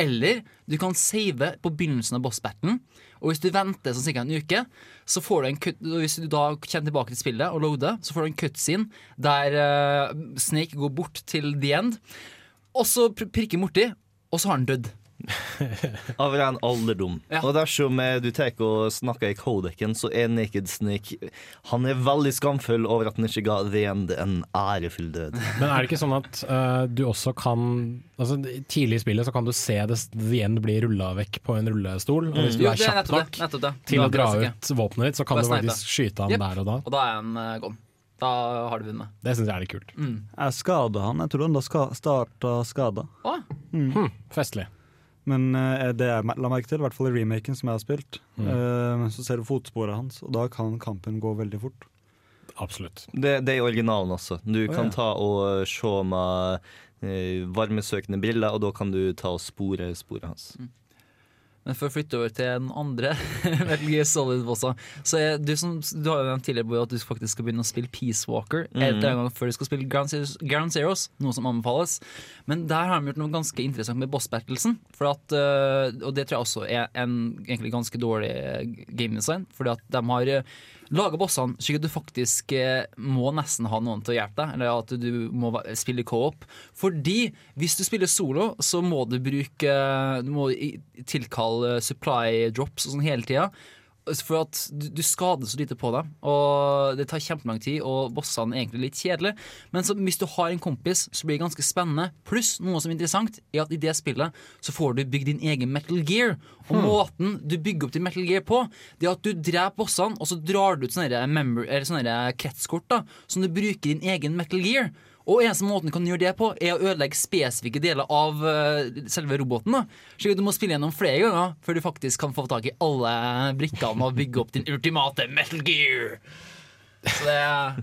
Eller du kan save på begynnelsen av bossbattlen. Og hvis du venter sånn sikkert en uke, så får du en cut, hvis du da kommer tilbake til spillet og loader, så får du en cutscene der uh, Snake går bort til the end, og så pr- prikker borti, og så har han dødd. Av ren alderdom. Ja. Og dersom eh, du tar og snakker i kodeken, så er Naked Snake Han er veldig skamfull over at han ikke ga The End en ærefull død. Men er det ikke sånn at uh, du også kan altså, Tidlig i spillet så kan du se det, The End bli rulla vekk på en rullestol. Og hvis du Jo, er kjapp nok nettopp det. til Da å dra ut våpenet ditt, så kan du snipe. faktisk skyte han yep. der og da. Og da er han uh, gone. Da har du vunnet. Det syns jeg er litt kult. Mm. Jeg skada han. Jeg tror han da ska starta skada. Mm. Hm, festlig. Men uh, det jeg la merke til, i hvert fall i remaken som jeg har spilt, Mm. uh, så ser du fotsporet hans, og da kan kampen gå veldig fort. Absolutt. Det, det er i originalen også. Du oh, kan ja. ta og se med eh, varmesøkende briller, og da kan du ta og spore sporet hans. Men for å flytte over til den andre <laughs> Metal Solid-bossa, så er du som Du har jo nevnt tidligere at du faktisk skal begynne å spille Peace Walker mm. en gang før du skal spille Ground Zeroes, Ground Zeroes, noe som anbefales. Men der har de gjort noe ganske interessant med boss battlesen. For at, øh, og det tror jeg også er en ganske dårlig game design. Fordi at de har laga bossene slik at du faktisk eh, må nesten ha noen til å hjelpe deg. Eller at du må spille co-op. Fordi hvis du spiller solo, så må du bruke Du må tilkalle supply drops og sånn hele tida. For at du, skader så lite på deg, og det tar kjempelang tid, og bossene er egentlig litt kjedelige. Men så, hvis du har en kompis, så blir det ganske spennende. Pluss noe som er interessant, er at i det spillet så får du bygd din egen Metal Gear. Og Hmm. måten du bygger opp din Metal Gear på, det er at du dreper bossene, og så drar du ut sånne, sånne kretskort da, som du bruker i din egen Metal Gear. Og eneste måten du kan gjøre det på, er å ødelegge spesifikke deler av eh, selve roboten. da at du må spille gjennom flere ganger før du faktisk kan få tak i alle brikkene og bygge opp din ultimate Metal Gear. Så det er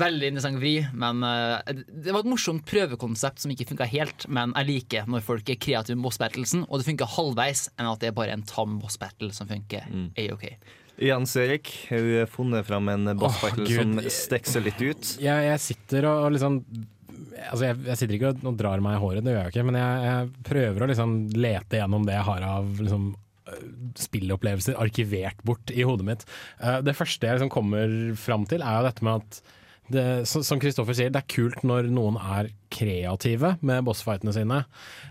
veldig interessant vri, men eh, det var et morsomt prøvekonsept som ikke funka helt. Men jeg liker når folk er kreative med boss battlesen, og det funker halvveis, enn at det er bare en tam boss battle som funker A-OK. Jens Erik, har du funnet fram en boss oh, som stikker seg litt ut? Jeg, jeg sitter og, og liksom Altså jeg, jeg sitter ikke og, og drar meg i håret, det gjør jeg ikke, men jeg, jeg prøver å liksom lete gjennom det jeg har av liksom, øh, spillopplevelser arkivert bort i hodet mitt. Eh, det første jeg liksom kommer fram til, er jo dette med at det, som Kristoffer sier, det er kult når noen er kreative med bossfightene sine.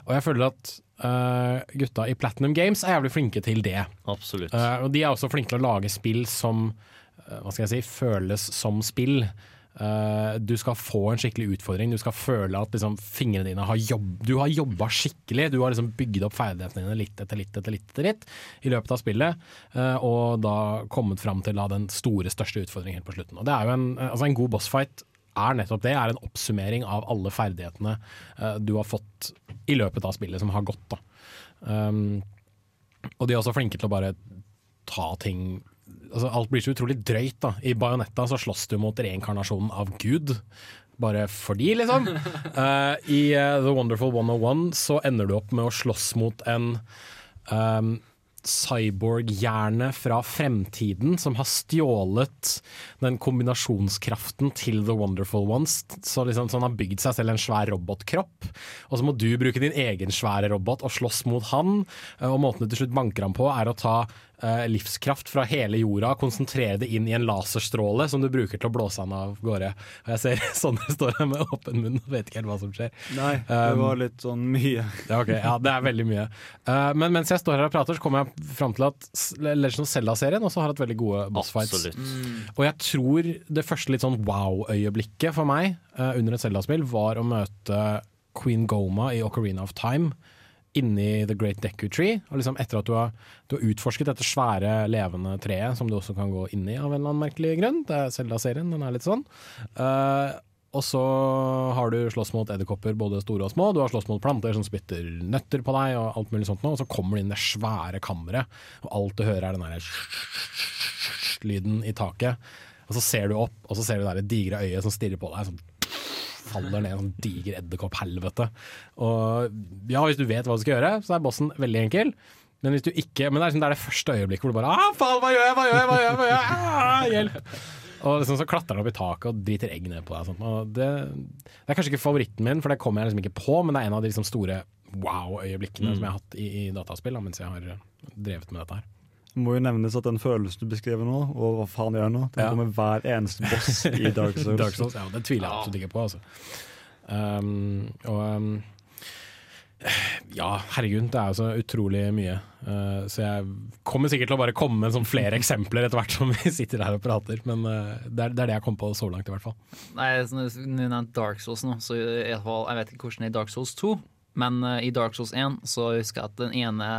Og jeg føler at eh, gutta i Platinum Games er jævlig flinke til det. Absolutt. Uh, og de er også flinke til å lage spill som uh, hva skal jeg si, føles som spill. Du skal få en skikkelig utfordring. Du skal føle at liksom, fingrene dine har jobb, Du har jobba skikkelig. Du har liksom bygd opp ferdighetene dine litt etter litt etter litt, etter litt i løpet av spillet. og da kommet fram til da, den store, største utfordringen helt på slutten. Og det er jo en, altså, en god bossfight er nettopp det. Er en oppsummering av alle ferdighetene eh, du har fått i løpet av spillet som har gått. Um, og de er også flinke til å bare ta ting altså Alt blir så utrolig drøyt. da I Bajonetta så slåss du mot reinkarnasjonen av Gud. Bare fordi, liksom. Uh, <laughs> I uh, The Wonderful 101 så ender du opp med å slåss mot en um, cyborg-hjerne fra fremtiden som har stjålet den kombinasjonskraften til The Wonderful Ones. Så, liksom, så han har bygd seg selv en svær robotkropp, og så må du bruke din egen svære robot og slåss mot han. Og måten du til slutt banker ham på, er å ta eh, livskraft fra hele jorda, konsentrere det inn i en laserstråle som du bruker til å blåse han av gårde. Og jeg ser <laughs> Sondre står her med åpen munn og vet ikke helt hva som skjer. Nei, det Um, var litt sånn mye. <laughs> ja, okay, ja, det er veldig mye. Uh, men mens jeg står her og prater, så kommer jeg fram til at Legend of Zelda-serien også har hatt veldig gode bossfights. Absolutt. Mm. Og jeg tror det første litt sånn wow-øyeblikket for meg uh, under et Zelda-spill var å møte Queen Goma i Ocarina of Time. Inni The Great Deku Tree. Og liksom etter at du har, du har utforsket dette svære, levende treet, som du også kan gå inn i av en eller annen merkelig grunn. Det er Zelda-serien, den er litt sånn. Uh, og så har du slåss mot edderkopper, både store og små. Du har slåss mot planter som spytter nøtter på deg, og alt mulig sånt noe. Og så kommer det inn det svære kammeret, og alt du hører er den derre lyden i taket. Og så ser du opp, og så ser du det digre øyet som stirrer på deg. Som faller ned i en sånn diger edderkopp-helvete. Og ja, hvis du vet hva du skal gjøre, så er bossen veldig enkel. Men hvis du ikke Men det er, liksom, det, er det første øyeblikket hvor du bare ah, faen, hva gjør jeg, hva gjør jeg, hva gjør jeg, hva gjør jeg? Ah, hjelp! Og liksom så klatrer han opp i taket og driter egg ned på deg. Det, det er kanskje ikke favoritten min, for det kommer jeg liksom ikke på, men det er en av de liksom store wow-øyeblikkene Mm. som jeg har hatt i, i dataspill da, mens jeg har drevet med dette her. Må jo nevnes at den følelsen du beskriver nå, og hva faen gjør nå, den Ja. kommer hver eneste boss <laughs> i Dark Souls. Dark Souls, ja, Det tviler jeg absolutt ikke på. Altså. Um, og um, ja, herregud, det er jo så utrolig mye. Uh, så jeg kommer sikkert til å bare komme med sånn flere eksempler etter hvert som vi sitter her og prater. Men uh, det, er, det er det jeg kom på så langt, i hvert fall. Nei, så Når du nevnte Dark Souls nå, så i jeg vet ikke hvordan det er i Dark Souls 2, men uh, i Dark Souls 1 så husker jeg at den ene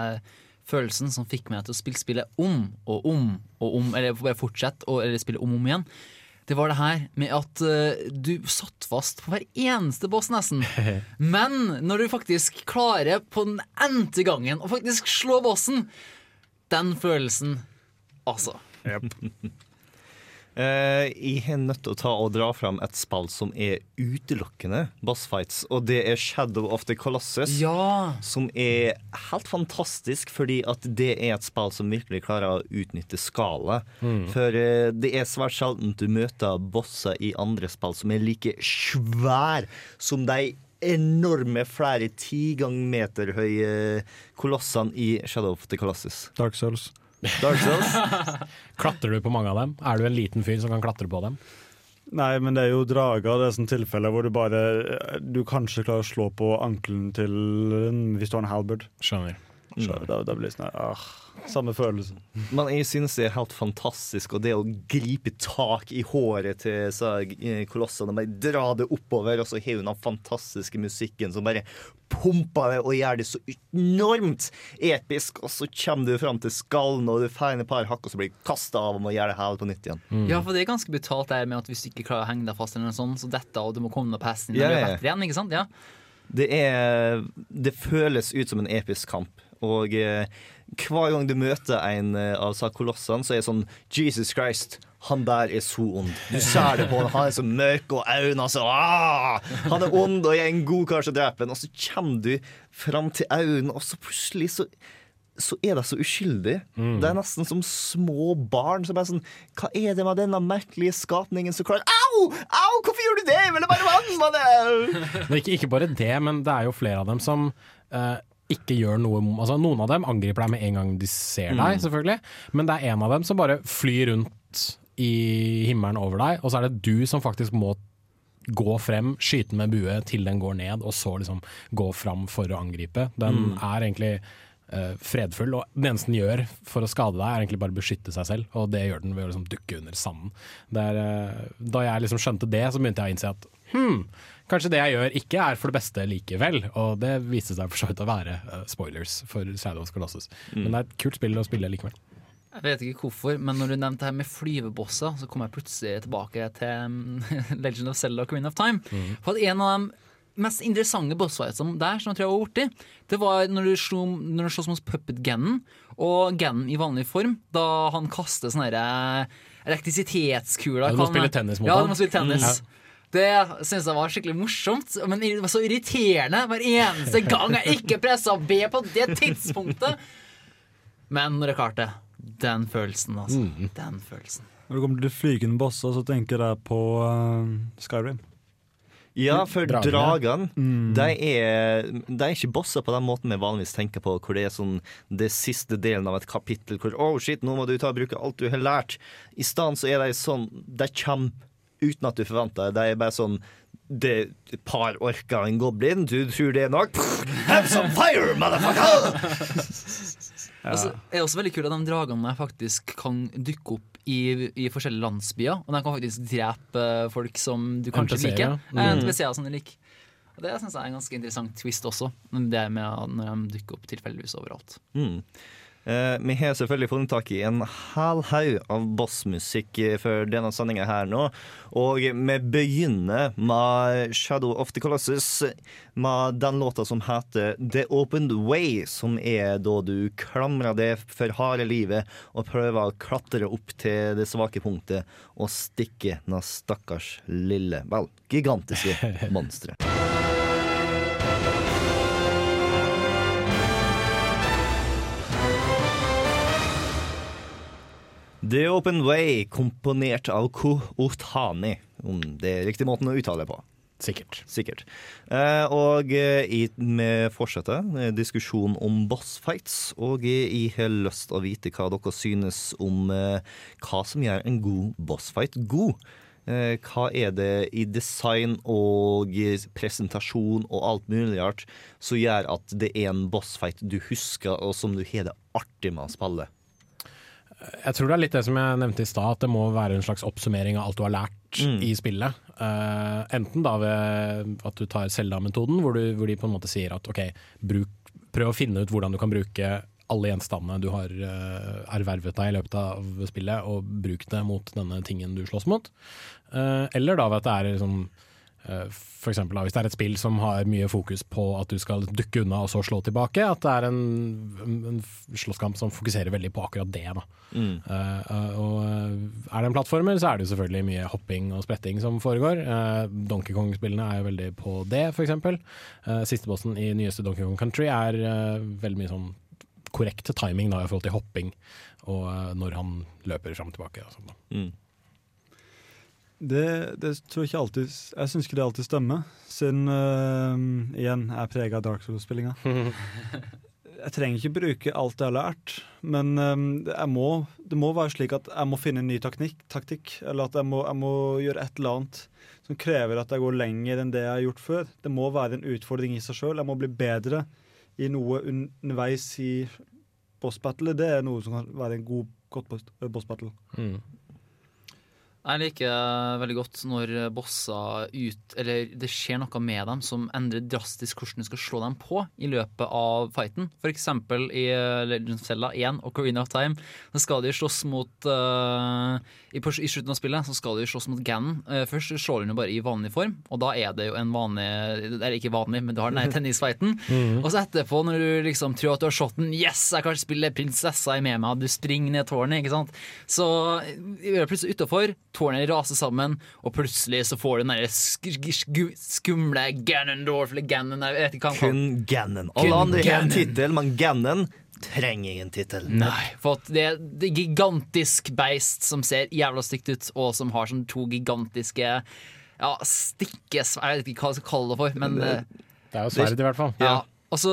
følelsen som fikk meg til å spille spillet om og om og om, eller bare fortsette å eller spille om og om igjen, det var det her med at uh, du satt fast på hver eneste boss, nesten. <laughs> Men når du faktisk klarer på den n-te gangen å faktisk slå bossen, den følelsen, altså. Eh, <laughs> jeg er nødt til å ta og dra fram et spill som er utelukkende bossfights, og det er Shadow of the Colossus. Ja. Som er helt fantastisk, fordi at det er et spill som virkelig klarer å utnytte skala. Mm. For eh, det er svært sjelden du møter bosser i andre spill som er like svær som de enorme, flere ti gang meter høye kolossene i Shadow of the Colossus. Dark Souls. Dark Souls? <laughs> Klatrer du på mange av dem? Er du en liten fyr som kan klatre på dem? Nei, men det er jo drager. Det er sånn tilfeller hvor du bare Du kanskje klarer å slå på ankelen til hvis du har en halberd. Skjønner. Så da, da blir det sånn ah, Samme følelse. Men jeg synes det er helt fantastisk, og det å gripe tak i håret til så, eh, kolossene, bare dra det oppover, og så har hun den fantastiske musikken som bare pumper det og gjør det så enormt episk, og så kommer du fram til skallen, og du får et par hakk, og så blir du kasta av og må gjøre det hele på nytt igjen. Ja, for det er ganske brutalt der med at hvis du ikke klarer å henge deg fast, eller noe sånt, så dette, og du må komme deg på hesten og Ja, blir bedre igjen, ikke sant? Ja. Det er Det føles ut som en episk kamp. Og eh, hver gang du møter en eh, av disse kolossene, så er det sånn Jesus Christ, han der er så ond. Du ser det på han, han er så mørk, og øynene så ah! Han er ond, og er en god kar som dreper ham. Og så kommer du fram til øynene, og så plutselig så så er de så uskyldige. Det er nesten som små barn. som er sånn, Hva er det med denne merkelige skapningen som klarer Au! Au! Hvorfor gjorde du det? Jeg ville bare det! Men ikke, ikke bare det, men det er jo flere av dem som eh, ikke gjør noe altså Noen av dem angriper deg med en gang de ser deg, Mm. selvfølgelig. Men det er en av dem som bare flyr rundt i himmelen over deg, og så er det du som faktisk må gå frem, skyte med bue til den går ned, og så liksom gå fram for å angripe. Den Mm. er egentlig eh, fredfull, og det eneste den gjør for å skade deg, er egentlig bare å beskytte seg selv, og det gjør den ved å liksom dukke under sanden. Er, eh, da jeg liksom skjønte det, så begynte jeg å innse at hm, kanskje det jeg gjør ikke er for det beste likevel, og det viste seg for så vidt å være uh, spoilers for Shadow of Colossus. Mm. Men det er et kult spill å spille likevel. Jeg vet ikke hvorfor, men når du nevnte her med flyvebosser, så kom jeg plutselig tilbake til mm, <laughs> Legend of Zelda Queen of Time. Mm. For at en av de mest interessante bossfightene der, som jeg tror jeg var borti, det var når du slo, når du sloss mot Puppet Gannon, og Gannon i vanlig form, da han kaster sånne eh, elektrisitetskuler. Ja, du må spille tennis mot ja, han. du må spille tennis. Mm. Det syns jeg var skikkelig morsomt, men det var så irriterende hver eneste gang jeg ikke pressa B på det tidspunktet. Men når jeg klarte den følelsen, altså. Den følelsen. Når det kommer til flygende bosser, så tenker jeg på uh, Skyrim. Ja, for Dragene. dragene, Mm. de, er, de er ikke bosser på den måten vi vanligvis tenker på, hvor det er sånn det siste delen av et kapittel hvor oh shit, nå må du ta og bruke alt du har lært. I stedet så er de sånn De kommer uten at du forventer det. Det er bare sånn det et par orker en goblin, du tror det er nok? Have some fire, motherfucker! <laughs> Altså, det er også veldig kult at de dragene faktisk kan dukke opp i, i forskjellige landsbyer. Og de kan faktisk drepe folk som du kanskje liker. ja. Eh, Mm. NPC-er som du liker. Og det synes jeg er en ganske interessant twist også, det med at når de dukker opp tilfeldigvis overalt. Mm. Eh, vi har selvfølgelig funnet tak i en hel haug av bossmusikk eh, for denne sendinga her nå. Og vi begynner med Shadow of the Colossus, med den låta som heter The Opened Way, som er da du klamrer deg for harde livet og prøver å klatre opp til det svake punktet og stikke den stakkars lille, vel, gigantiske <laughs> monsteret. The Open Way, komponert av Ko Otani, Om det er riktig måten å uttale det på. Sikkert. Sikkert. Eh, og eh, i- med fortsetter eh, diskusjonen om bossfights. Og jeg har lyst til å vite hva dere synes om hva som gjør en god bossfight god. Eh, hva er det i design og presentasjon og alt mulig rart som gjør at det er en bossfight du husker, og som du har det artig med å spille? Jeg tror det er litt det som jeg nevnte i stad, at det må være en slags oppsummering av alt du har lært Mm. i spillet. Uh, enten da ved at du tar Selda-metoden, hvor, hvor de på en måte sier at ok, bruk, prøv å finne ut hvordan du kan bruke alle gjenstandene du har uh, ervervet deg i løpet av spillet, og bruk det mot denne tingen du slåss mot. Uh, eller da ved at det er liksom eh, for eksempel hvis det er et spill som har mye fokus på at du skal dukke unna og så slå tilbake, at det er en, en, slåsskamp som fokuserer veldig på akkurat det. Mm. Eh, eh, og eh, er det en plattformer, så er det jo selvfølgelig mye hopping og spretting som foregår. Uh, Donkey Kong-spillene er jo veldig på det, f.eks. Uh, siste bossen i nyeste Donkey Kong Country er uh, veldig mye sånn korrekt timing da, i forhold til hopping, og eh, når han løper fram og tilbake. Og sånt, da. Mm. Det, det tror jeg ikke alltid Jeg syns ikke det alltid stemmer, siden uh, igjen jeg er prega av Dark Souls-spillinga. <laughs> jeg trenger ikke bruke alt jeg har lært, men um, må, det må være slik at jeg må finne en ny taknikk, taktikk, eller at jeg må, jeg må gjøre et eller annet som krever at jeg går lenger enn det jeg har gjort før. Det må være en utfordring i seg sjøl. Jeg må bli bedre i noe underveis i boss battle. Det er noe som kan være en god, godt boss, battle. battle. Jeg liker veldig godt når bosser ut Eller det skjer noe med dem som endrer drastisk hvordan du skal slå dem på i løpet av fighten. For eksempel i eh, Legend of Zelda 1 og Carina of Time. Så skal de slåss mot uh, i, I slutten av spillet så skal de slåss mot Ganon. Uh, først slår hun jo bare i vanlig form, og da er det jo en vanlig Eller ikke vanlig, men du har den der <laughs> tennisfighten. Mhm. Og så etterpå, når du liksom tror at du har shot den Yes, jeg kan spille prinsessa i med meg, du springer ned tårnet, ikke sant. Så vi er plutselig utafor, tårnet raser sammen, og plutselig så får du den der sk sk skumle Ganondorf eller Ganon, jeg vet ikke hva han Kun Ganon. Alle andre har en tittel, men Ganon trenger ingen tittel. Nei, for at det er det er gigantisk beist som ser jævla stygt ut, og som har sånn to gigantiske ja, stikkes... Jeg vet ikke hva jeg skal kalle det for, men Det- eh, Det er jo sverd, i hvert fall. Ja. Og så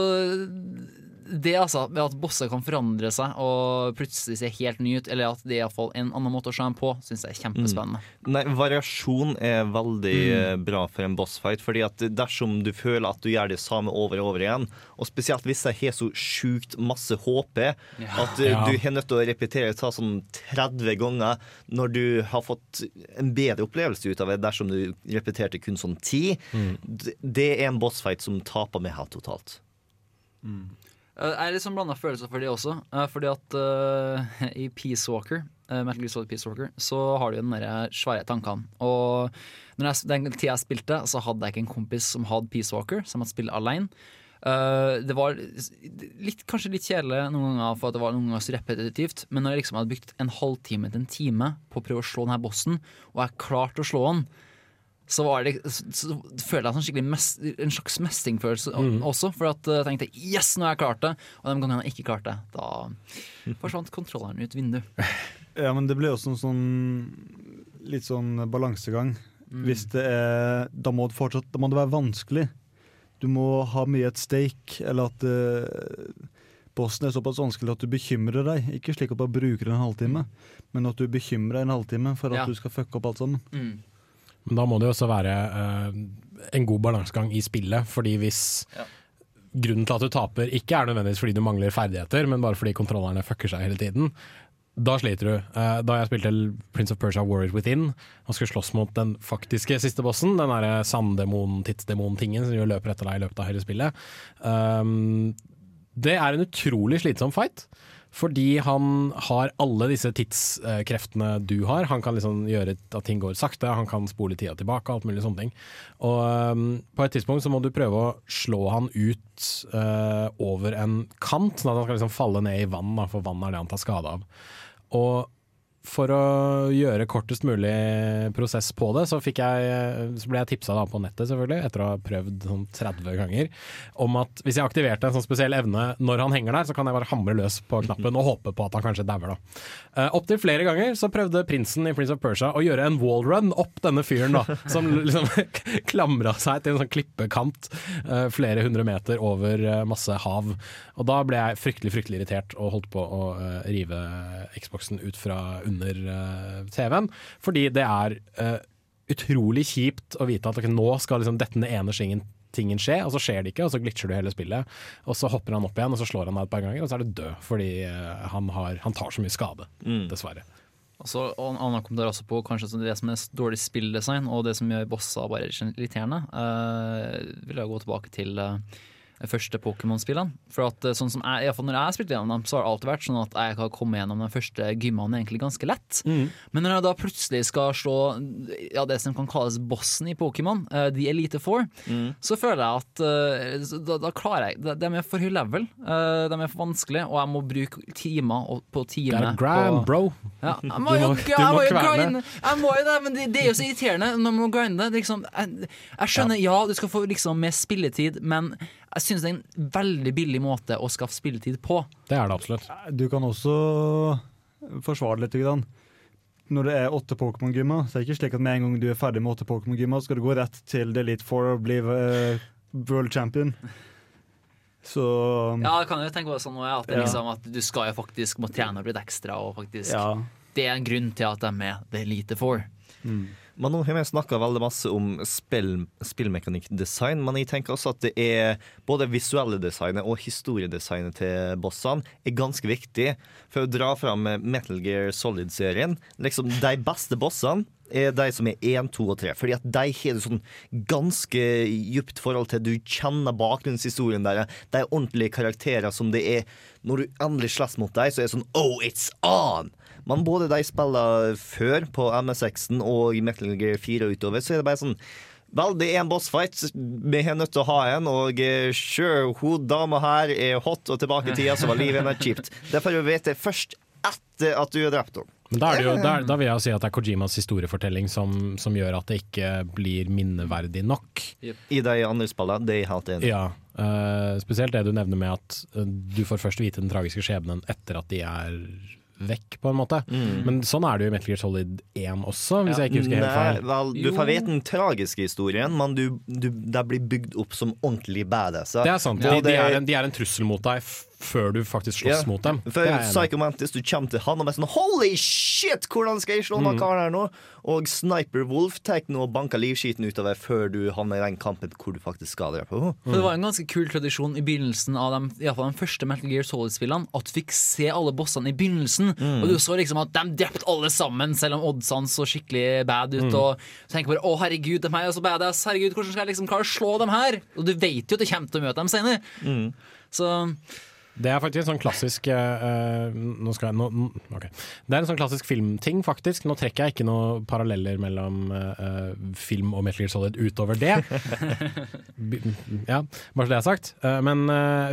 det altså, med at bosser kan forandre seg og plutselig se helt ny ut, eller at det er i hvert fall en annen måte å se dem på, syns jeg er kjempespennende. Nei, variasjon er veldig Mm. eh, bra for en bossfight. Fordi at dersom du føler at du gjør det samme over og over igjen, og spesielt hvis jeg har så sjukt masse HP Ja. at eh, Ja. du har nødt til å repetere ta sånn 30 ganger når du har fått en bedre opplevelse ut av det dersom du repeterte kun sånn 10, mm. det er en bossfight som taper med helt totalt. Jeg er litt sånn blanda følelser for det også. eh, Fordi at uh, <laughs> i Peace Walker, uh, Metal Gear Solid Peace Walker, så har du jo den der svære tankene. Og jeg, den tida jeg spilte, så hadde jeg ikke en kompis som hadde Peace Walker, som hadde spilt alene. Uh, det var litt, kanskje litt kjedelig noen ganger, for at det var noen ganger så repetitivt. Men når jeg liksom hadde brukt en halvtime til en time på å prøve å slå denne bossen, og jeg klarte å slå den, så, var det, så, følte jeg sånn mest, en slags mestringfølelse Mm. også. For at eh, jeg tenkte yes, nå har jeg klart det. Og de gangene jeg ikke klarte det, da forsvant kontrolleren ut vinduet. <laughs> Ja, men det blir også en sånn litt sånn balansegang. Mm. Hvis det er Da må det fortsatt Da må det være vanskelig. Du må ha mye et stake, eller at eh, bossen er såpass vanskelig at du bekymrer deg. Ikke slik at du bare bruker en halvtime, men at du bekymrer deg en halvtime for at Ja. du skal fucke opp alt sammen. Mm. Men da må det jo også være eh, en god balansegang i spillet, fordi hvis grunnen til at du taper ikke er nødvendigvis fordi du mangler ferdigheter, men bare fordi kontrollerne fucker seg hele tiden, da sliter du. Eh, da jeg spilte Prince of Persia Warriors Within og skulle slåss mot den faktiske siste bossen, den derre sanddemon, tidsdemon-tingen som løper etter deg i løpet av hele spillet, um, det er en utrolig slitsom fight. Fordi han har alle disse tidskreftene du har. Han kan liksom gjøre at ting går sakte, han kan spole tida tilbake og alt mulig sånne ting. Og um, på et tidspunkt så må du prøve å slå han ut uh, over en kant, sånn at han skal liksom falle ned i vann, da, for vann er det han tar skade av. Og for å gjøre kortest mulig prosess på det, så, fikk jeg, så ble jeg tipsa på nettet, selvfølgelig, etter å ha prøvd sånn 30 ganger, om at hvis jeg aktiverte en sånn spesiell evne når han henger der, så kan jeg bare hamre løs på knappen og håpe på at han kanskje dauer, da. Uh, Opptil flere ganger så prøvde prinsen i Prince of Persia å gjøre en wallrun opp denne fyren, da, som <laughs> liksom klamra seg til en sånn klippekant uh, flere hundre meter over uh, masse hav. Og da ble jeg fryktelig fryktelig irritert og holdt på å rive Xboxen ut fra under eh, TV-en. Fordi det er uh, utrolig kjipt å vite at okay, nå skal liksom denne ene skingen tingen skje, og så skjer det ikke, og så glitcher du hele spillet. Og så hopper han opp igjen, og så slår han deg et par ganger, og så er du død fordi uh, han, har, han tar så mye skade, dessverre. Og så og en annen kommentar også på kanskje det som er dårlig spilldesign, og det som gjør bossa bare irriterende. Uh, vil jeg gå tilbake til de første Pokémon-spillene. For at eh, sånn som jeg, Når jeg har spilt gjennom dem, så har det alltid vært sånn at jeg har kommet gjennom de første gymmene egentlig ganske lett. Men når jeg da plutselig skal slå ja, det som kan kalles bossen i Pokémon, uh, The Elite Four, så føler jeg at uh, da, da klarer jeg De, er for høy level, uh, de er for vanskelig, og jeg må bruke timer og- på time Gram, på, bro. ja, jeg må jo, må- jeg må jo grinde. Jeg må jo det, men det, det er jo så irriterende når man må grinde. Liksom, jeg, jeg skjønner, ja. du skal få liksom mer spilletid, men jeg synes det er en veldig billig måte å skaffe spilletid på. Det er det absolutt. Du kan også forsvare det litt. Grann. Når det er åtte Pokémon-gymmer, så er det ikke slik at med en gang du er ferdig med åtte Pokémon-gymmer, skal du gå rett til Delete Elite Four og bli eh, world champion. Så Ja, jeg kan jo tenke på det sånn at, det Ja. liksom, at du skal jo faktisk må trene opp litt ekstra, og faktisk Ja. Det er en grunn til at de er med The Elite Four. Men nå har vi snakka veldig masse om spill, spillmekanikkdesign, men jeg tenker også at det er både visuelle designet og historiedesignet til bossene er ganske viktig for å dra fram Metal Gear Solid-serien. Liksom, de beste bossene er de som er 1, 2 og 3. Fordi at de har et sånn ganske djupt forhold til Du kjenner bakgrunnshistorien deres. De er ordentlige karakterer som det er Når du endelig slåss mot dem, så er det sånn Oh, it's on! Men både de spillene før på MS6-en og i Metal Gear 4 og utover, så er det bare sånn Vel, det er en bossfight. Vi er nødt til å ha en. Og eh, sure, hun dama her er hot, og tilbake i tida så var livet hennes kjipt. Det får du vite først etter at du har drept henne. Men da, er det jo, da, da vil jeg jo si at det er Kojimas historiefortelling som, som gjør at det ikke blir minneverdig nok. I de andre spillene, det er jeg helt enig i. Ja, uh, Spesielt det du nevner med at eh, du får først vite den tragiske skjebnen etter at de er vekk, på en måte. Mm. Men sånn er det jo i Metal Gear Solid 1 også, hvis jeg ikke husker helt feil. vel, du får vite den tragiske historien, men du, du, det blir bygd opp som ordentlig badasser. Det er sant. De, de, er en, de er en trussel mot deg før du faktisk slåss yeah. mot dem. For. Psycho Mantis, du kommer til han og er sånn Holy shit, hvordan skal jeg slå den Mm. karen her nå? Og Sniper Wolf tar nå og banker livskiten utover før du havner i den kampen hvor du faktisk skal drepe henne. For Det var en ganske kul tradisjon i begynnelsen av de, i fall de første Metal Gear Solid-spillene. At du fikk se alle bossene i begynnelsen. Mm. Og du så liksom at de drepte alle sammen, selv om oddsene så skikkelig bad ut. Mm. Og så tenker bare å herregud, de her er så badass. Herregud, hvordan skal jeg liksom klare å slå dem her? Og du vet jo at du kommer til å møte dem senere. Mm. Så Det er faktisk en sånn klassisk eh, nå skal jeg, nå, okay. Det er en sånn klassisk filmting, faktisk. Nå trekker jeg ikke noen paralleller mellom uh, film og Metal Gear Solid utover det. <laughs> Ja, bare så det er sagt. Uh, men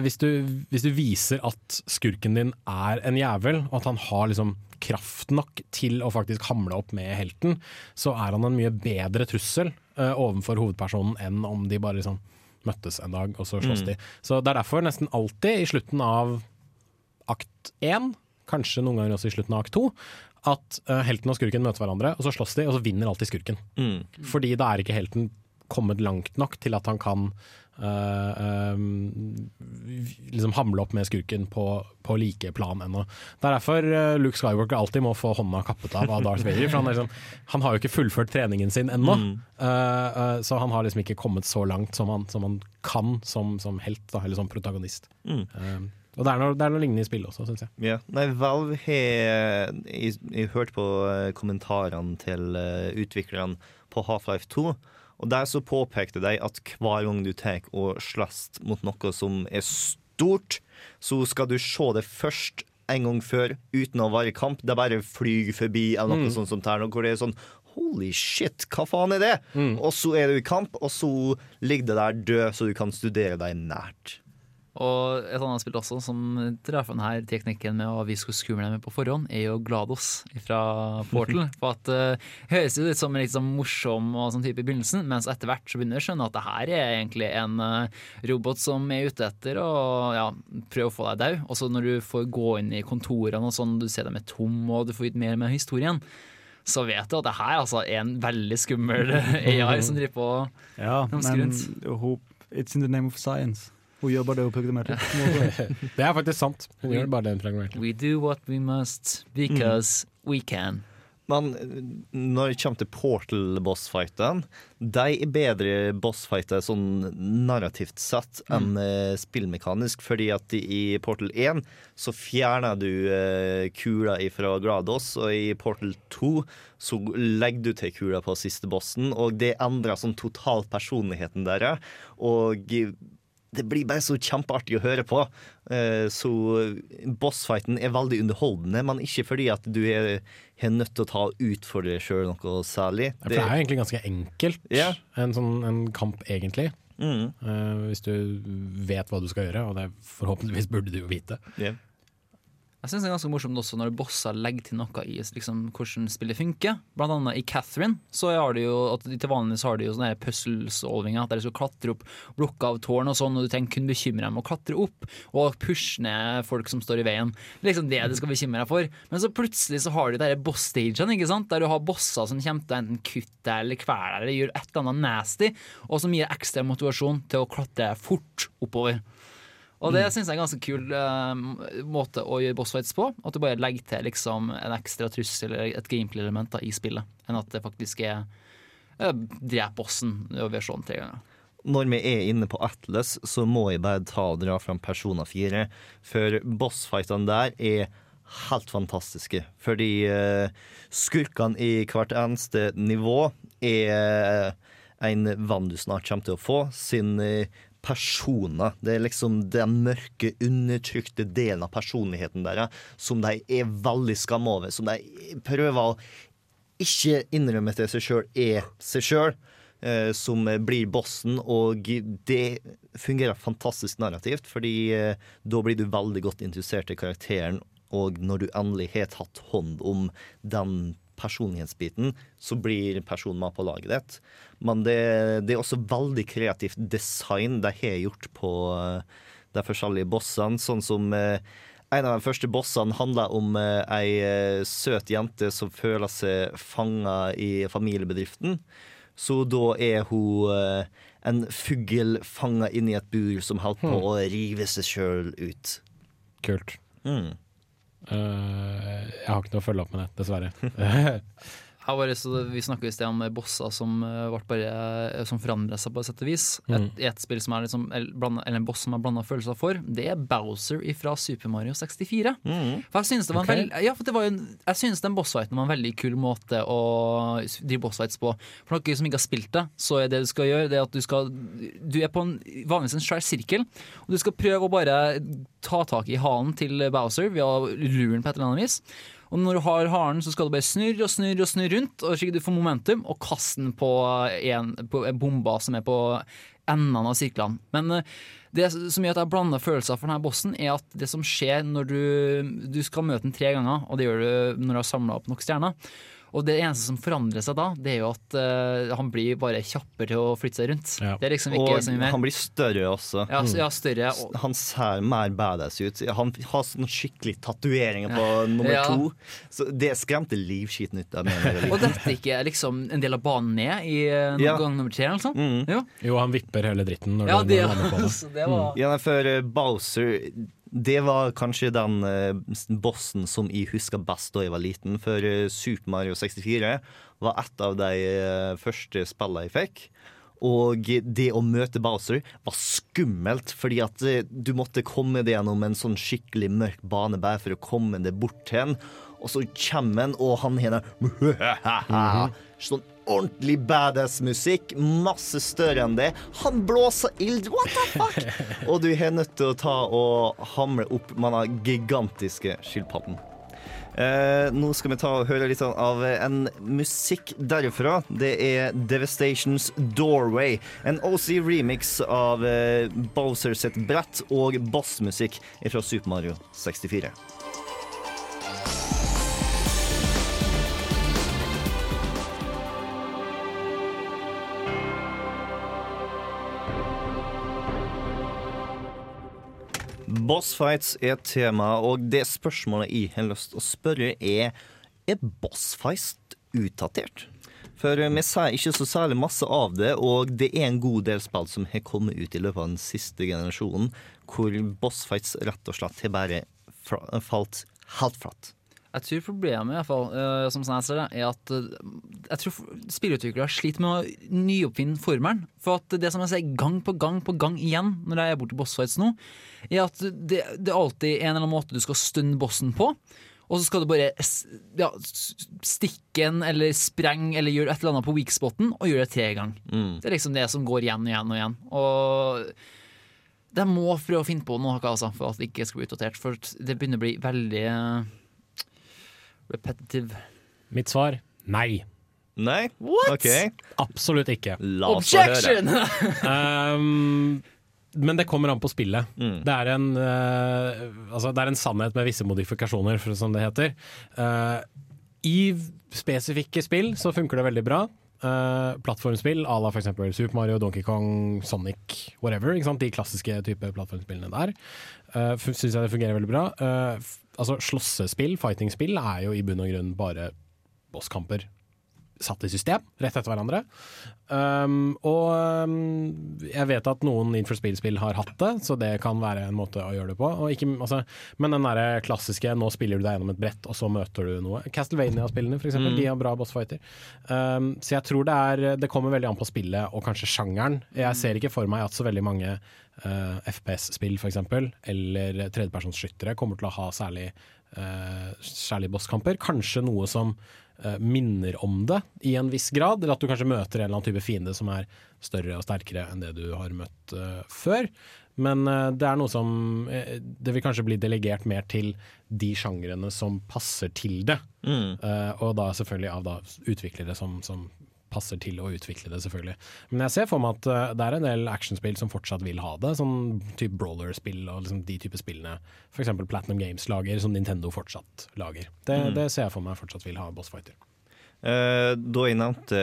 hvis, du, hvis du viser at skurken din er en jævel, og at han har liksom kraft nok til å faktisk hamle opp med helten, så er han en mye bedre trussel overfor hovedpersonen enn om de bare liksom møttes en dag, og så slåss Mm. de. Så det er derfor nesten alltid i slutten av akt én, kanskje noen ganger også i slutten av akt to, at uh, helten og skurken møter hverandre, og så slåss de, og så vinner alltid skurken. Mm. Fordi da er ikke helten kommet langt nok til at han kan eh, liksom hamle opp med skurken på, på like plan ennå. Det er derfor eh, Luke Skywalker alltid må få hånda kappet av av Darth <laughs> Vader. For han, liksom, han har jo ikke fullført treningen sin ennå. Mm. Så han har liksom ikke kommet så langt som han, som han kan som, som helt, da, eller som protagonist. Mm. Og det er, noe, det er noe lignende i spillet også, syns jeg. Ja. Nei, Valve har Jeg, jeg hørte på kommentarene til utviklerne på Half-Life 2. Og der så påpekte de at hver gang du tar og slåss mot noe som er stort, så skal du se det først en gang før, uten å være i kamp. Det er bare flyr forbi, eller noe Mm. sånt som er, hvor det er sånn Holy shit, hva faen er det? Og så er du i kamp, og så ligger det der død, så du kan studere deg nært. Og et annet spill også som drar fra denne teknikken med å vise hvor skummel de er på forhånd, er jo GLaDOS fra Portal. <laughs> For at uh, høres jo litt som en litt sånn morsom og sånn type i begynnelsen, mens etter hvert så begynner du å skjønne at det her er egentlig en uh, robot som er ute etter å ja, prøve å få deg daud. Og så når du får gå inn i kontorene og sånn, du ser dem er tomme og du får vite mer med historien, så vet du at det her altså er en veldig skummel <laughs> AI som driver på Ja, men rundt. it's in the name of science. Hun gjør bare det hun programmerte. <laughs> Det er faktisk sant. Hun gjør bare det hun programmerte. We do what we must because we can. Men når det kommer til Portal-bossfightene, de er bedre bossfighter sånn narrativt sett enn mm. spillmekanisk, fordi at i Portal 1 så fjerner du eh, kula fra Grados, og i Portal 2 så legger du til kula på siste bossen, og det endrer sånn totalt personligheten deres. Og det blir bare så kjempeartig å høre på. Eh, Så bossfighten er veldig underholdende, men ikke fordi at du er, er nødt til å ta ut for deg sjøl noe særlig. Ja, for det er jo egentlig ganske enkelt, yeah. en, sånn, en kamp egentlig. Mm. Eh, hvis du vet hva du skal gjøre, og det forhåpentligvis burde du jo vite. Jeg synes det er ganske morsomt også når bosser legger til noe i liksom, hvordan spillet funker. Blant annet i Catherine så har de jo, at til vanlig så har de jo sånne puzzle-solvinger. der de skal klatre opp blokker av tårn og sånn, og du trenger kun bekymre deg med å klatre opp og pushe ned folk som står i veien. Det er liksom det du skal bekymre deg for. Men så plutselig så har du de boss-stagene, der du har bosser som kommer til å enten kutte eller kvele eller gjøre et eller annet nasty, og som gir ekstra motivasjon til å klatre fort oppover. Og det syns jeg er en ganske kul uh, måte å gjøre bossfights på. At du bare legger til liksom, en ekstra trussel eller et gameplay-element i spillet, enn at det faktisk er uh, drep bossen over sånn tre ganger. Når vi er inne på Atlas, så må jeg bare ta og dra fram Persona 4. For bossfightene der er helt fantastiske. Fordi uh, skurkene i hvert eneste nivå er en vann du snart kommer til å få, sin personer. Det er liksom den mørke, undertrykte delen av personligheten deres som de er veldig skamma over. Som de prøver å ikke innrømme til seg sjøl er seg sjøl. Eh, som blir bossen, og det fungerer fantastisk narrativt, fordi eh, da blir du veldig godt interessert i karakteren, og når du endelig har tatt hånd om den personlighetsbiten, så blir personen med på laget ditt. Men det, det er også veldig kreativt design de har gjort på de forskjellige bossene, sånn som eh, en av de første bossene handler om eh, ei eh, søt jente som føler seg fanga i familiebedriften. Så da er hun en fugl fanga inni et bur som holder på å rive seg sjøl ut. Kult. Mm. Eh, jeg har ikke noe å følge opp med det, dessverre. <laughs> <laughs> Bare, så vi snakka i sted om bosser som, eh, bare, eh, som forandra seg på et sett og vis. Et, Mm. et spill som er liksom, eller, en boss som har blanda følelser for, det er Bowser fra Super Mario 64. For jeg synes det var en Ok. veld, ja, for det var en, jeg synes den bossfighten var en veldig kul måte å drive bossfights på. For noen som ikke har spilt det, så er det du skal gjøre, det er at du skal Du er på en vanligvis en svær sirkel, og du skal prøve å bare ta tak i halen til Bowser ved å lure ham på et eller annet vis. Og når du har haren, så skal du bare snurre og snurre og snurre rundt, og slik du får momentum, og kaste den på en, på en bomba som er på endene av sirklene. Men eh, det som gjør at jeg blander følelser for denne bossen, er at det som skjer når du Du skal møte den tre ganger, og det gjør du når du har samla opp nok stjerner. Og det eneste som forandrer seg da, det er jo at uh, han blir bare kjappere til å flytte seg rundt. Det er liksom ikke så mye Og mer. han blir større også. Ja, så, ja, større. Og... Han ser mer badass ut. Han har sånne skikkelig tatoveringer på nummer Ja. to. Så det skremte livskiten ut av meg. Og dette ikke er liksom en del av banen ned i noen Ja. gang nummer tre, eller Mm. Jo. Jo, han vipper hele dritten når Ja, du, lander på <laughs> det. det var- Ja, for eh, Bowser det var kanskje den eh, bossen som jeg husker best da jeg var liten. For eh, Super Mario 64 var et av de eh, første spillene jeg fikk. Og det å møte Bowser var skummelt, fordi at du måtte komme deg gjennom en sånn skikkelig mørk bane bare for å komme deg bort til han. Og så kommer han, og han har <laughs> sånn ordentlig badass-musikk. Masse større enn det. Han blåser ild. What the fuck? <laughs> Og du er nødt til å ta og hamre opp med den gigantiske skilpadden. Eh, nå skal vi ta og høre litt sånn av en musikk derfra. Det er Devastations Doorway. En OC remix av eh, Bowser sitt brett og bassmusikk fra Super Mario 64. Bossfights er tema, og det spørsmålet jeg har lyst til å spørre, er Er bossfights utdatert? For vi ser ikke så særlig masse av det, og det er en god del spill som har kommet ut i løpet av den siste generasjonen, hvor bossfights rett og slett har bare falt helt flatt. Jeg tror problemet i hvert fall, uh, som jeg ser det, er at uh, jeg tror spillutviklere sliter med å nyoppfinne formelen. For at det som jeg ser gang på gang på gang igjen når jeg er borte i bossfights nå, er at det, det er alltid en eller annen måte du skal stunne bossen på. Og så skal du bare ja, stikke den eller sprenge eller gjøre et eller annet på weak spoten og gjøre det tre ganger. Det er liksom det som går igjen og igjen og igjen. Og de må prøve å finne på noe altså, for at det ikke skal bli utdatert. For det begynner å bli veldig eh, repetitive. Mitt svar nei. Nei? What? Okay. Absolutt ikke. La oss Objection! <laughs> <laughs> um, men det kommer an på spillet. Mm. Det, er en, uh, altså det er en sannhet med visse modifikasjoner, for, som det heter. Uh, I spesifikke spill så funker det veldig bra. Eh, plattformspill à la f.eks. Super Mario, Donkey Kong, Sonic, whatever. De klassiske type plattformspillene der. Uh, Syns jeg det fungerer veldig bra. Uh, altså Slåssespill, fightingspill, er jo i bunn og grunn bare bosskamper satt i system, rett etter hverandre. Um, og um, jeg vet at noen Need for Speed-spill har hatt det, så det kan være en måte å gjøre det på. Og ikke, altså, men den der klassiske 'nå spiller du deg gjennom et brett, og så møter du noe'. Castlevania-spillene, eksempel, Mm. de har bra bossfighter. Um, så jeg tror det er Det kommer veldig an på spillet og kanskje sjangeren. Jeg ser ikke for meg at så veldig mange uh, FPS-spill, f.eks., eller tredjepersonsskyttere kommer til å ha særlig, uh, særlig bosskamper. Kanskje noe som minner om det i en viss grad, eller at du kanskje møter en eller annen type fiende som er større og sterkere enn det du har møtt uh, før. Men uh, det er noe som uh, Det vil kanskje bli delegert mer til de sjangrene som passer til det. Mm. Eh, og da selvfølgelig av da utviklere som, som passer til å utvikle det, selvfølgelig. Men jeg ser for meg at eh, det er en del actionspill som fortsatt vil ha det. Sånn type brawler-spill og liksom de type spillene f.eks. Platinum Games lager, som Nintendo fortsatt lager. Det, Mm. det ser jeg for meg fortsatt vil ha bossfighter. Eh, da jeg nevnte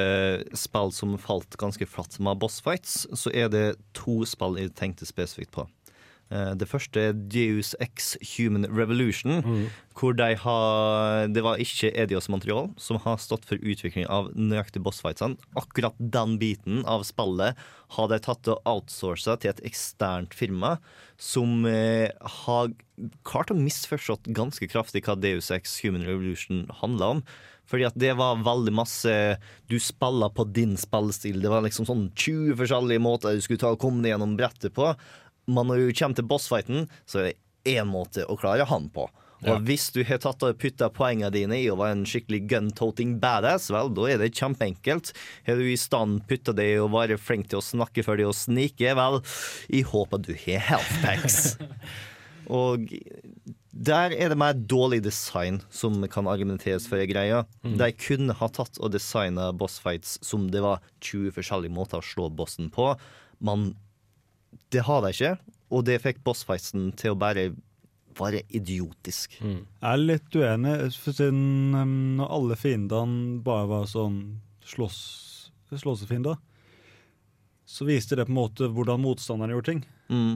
spill som falt ganske flatt med bossfights, så er det to spill jeg tenkte spesifikt på. Eh, Det første er Deus X Human Revolution, hvor de har Det var ikke Edios Montreal som har stått for utvikling av nøyaktig bossfightsene. Akkurat den biten av spillet har de tatt og outsourca til et eksternt firma som eh, har klart å misforstått ganske kraftig hva Deus X Human Revolution handla om. Fordi at det var veldig masse Du spilla på din spillestil. Det var liksom sånn 20 forskjellige måter du skulle ta og komme deg gjennom brettet på. Men når du kommer til bossfighten, så er det én måte å klare han på. Og Ja. hvis du har tatt og putta poengene dine i å være en skikkelig gun-toting badass, vel, da er det kjempeenkelt. Har du i stand putta deg i å være flink til å snakke for deg og snike, vel, i håp at du har health packs. <laughs> Og der er det mer dårlig design som kan argumenteres for greia. Mm. De kunne ha tatt og designa bossfights som det var 20 forskjellige måter å slå bossen på, men det har de ikke. Og det fikk bossfighten til å bare være idiotisk. Jeg er litt uenig, for siden um, når alle fiendene bare var sånn slåss, slåssefiender, så viste det på en måte hvordan motstanderen gjorde ting. Mm.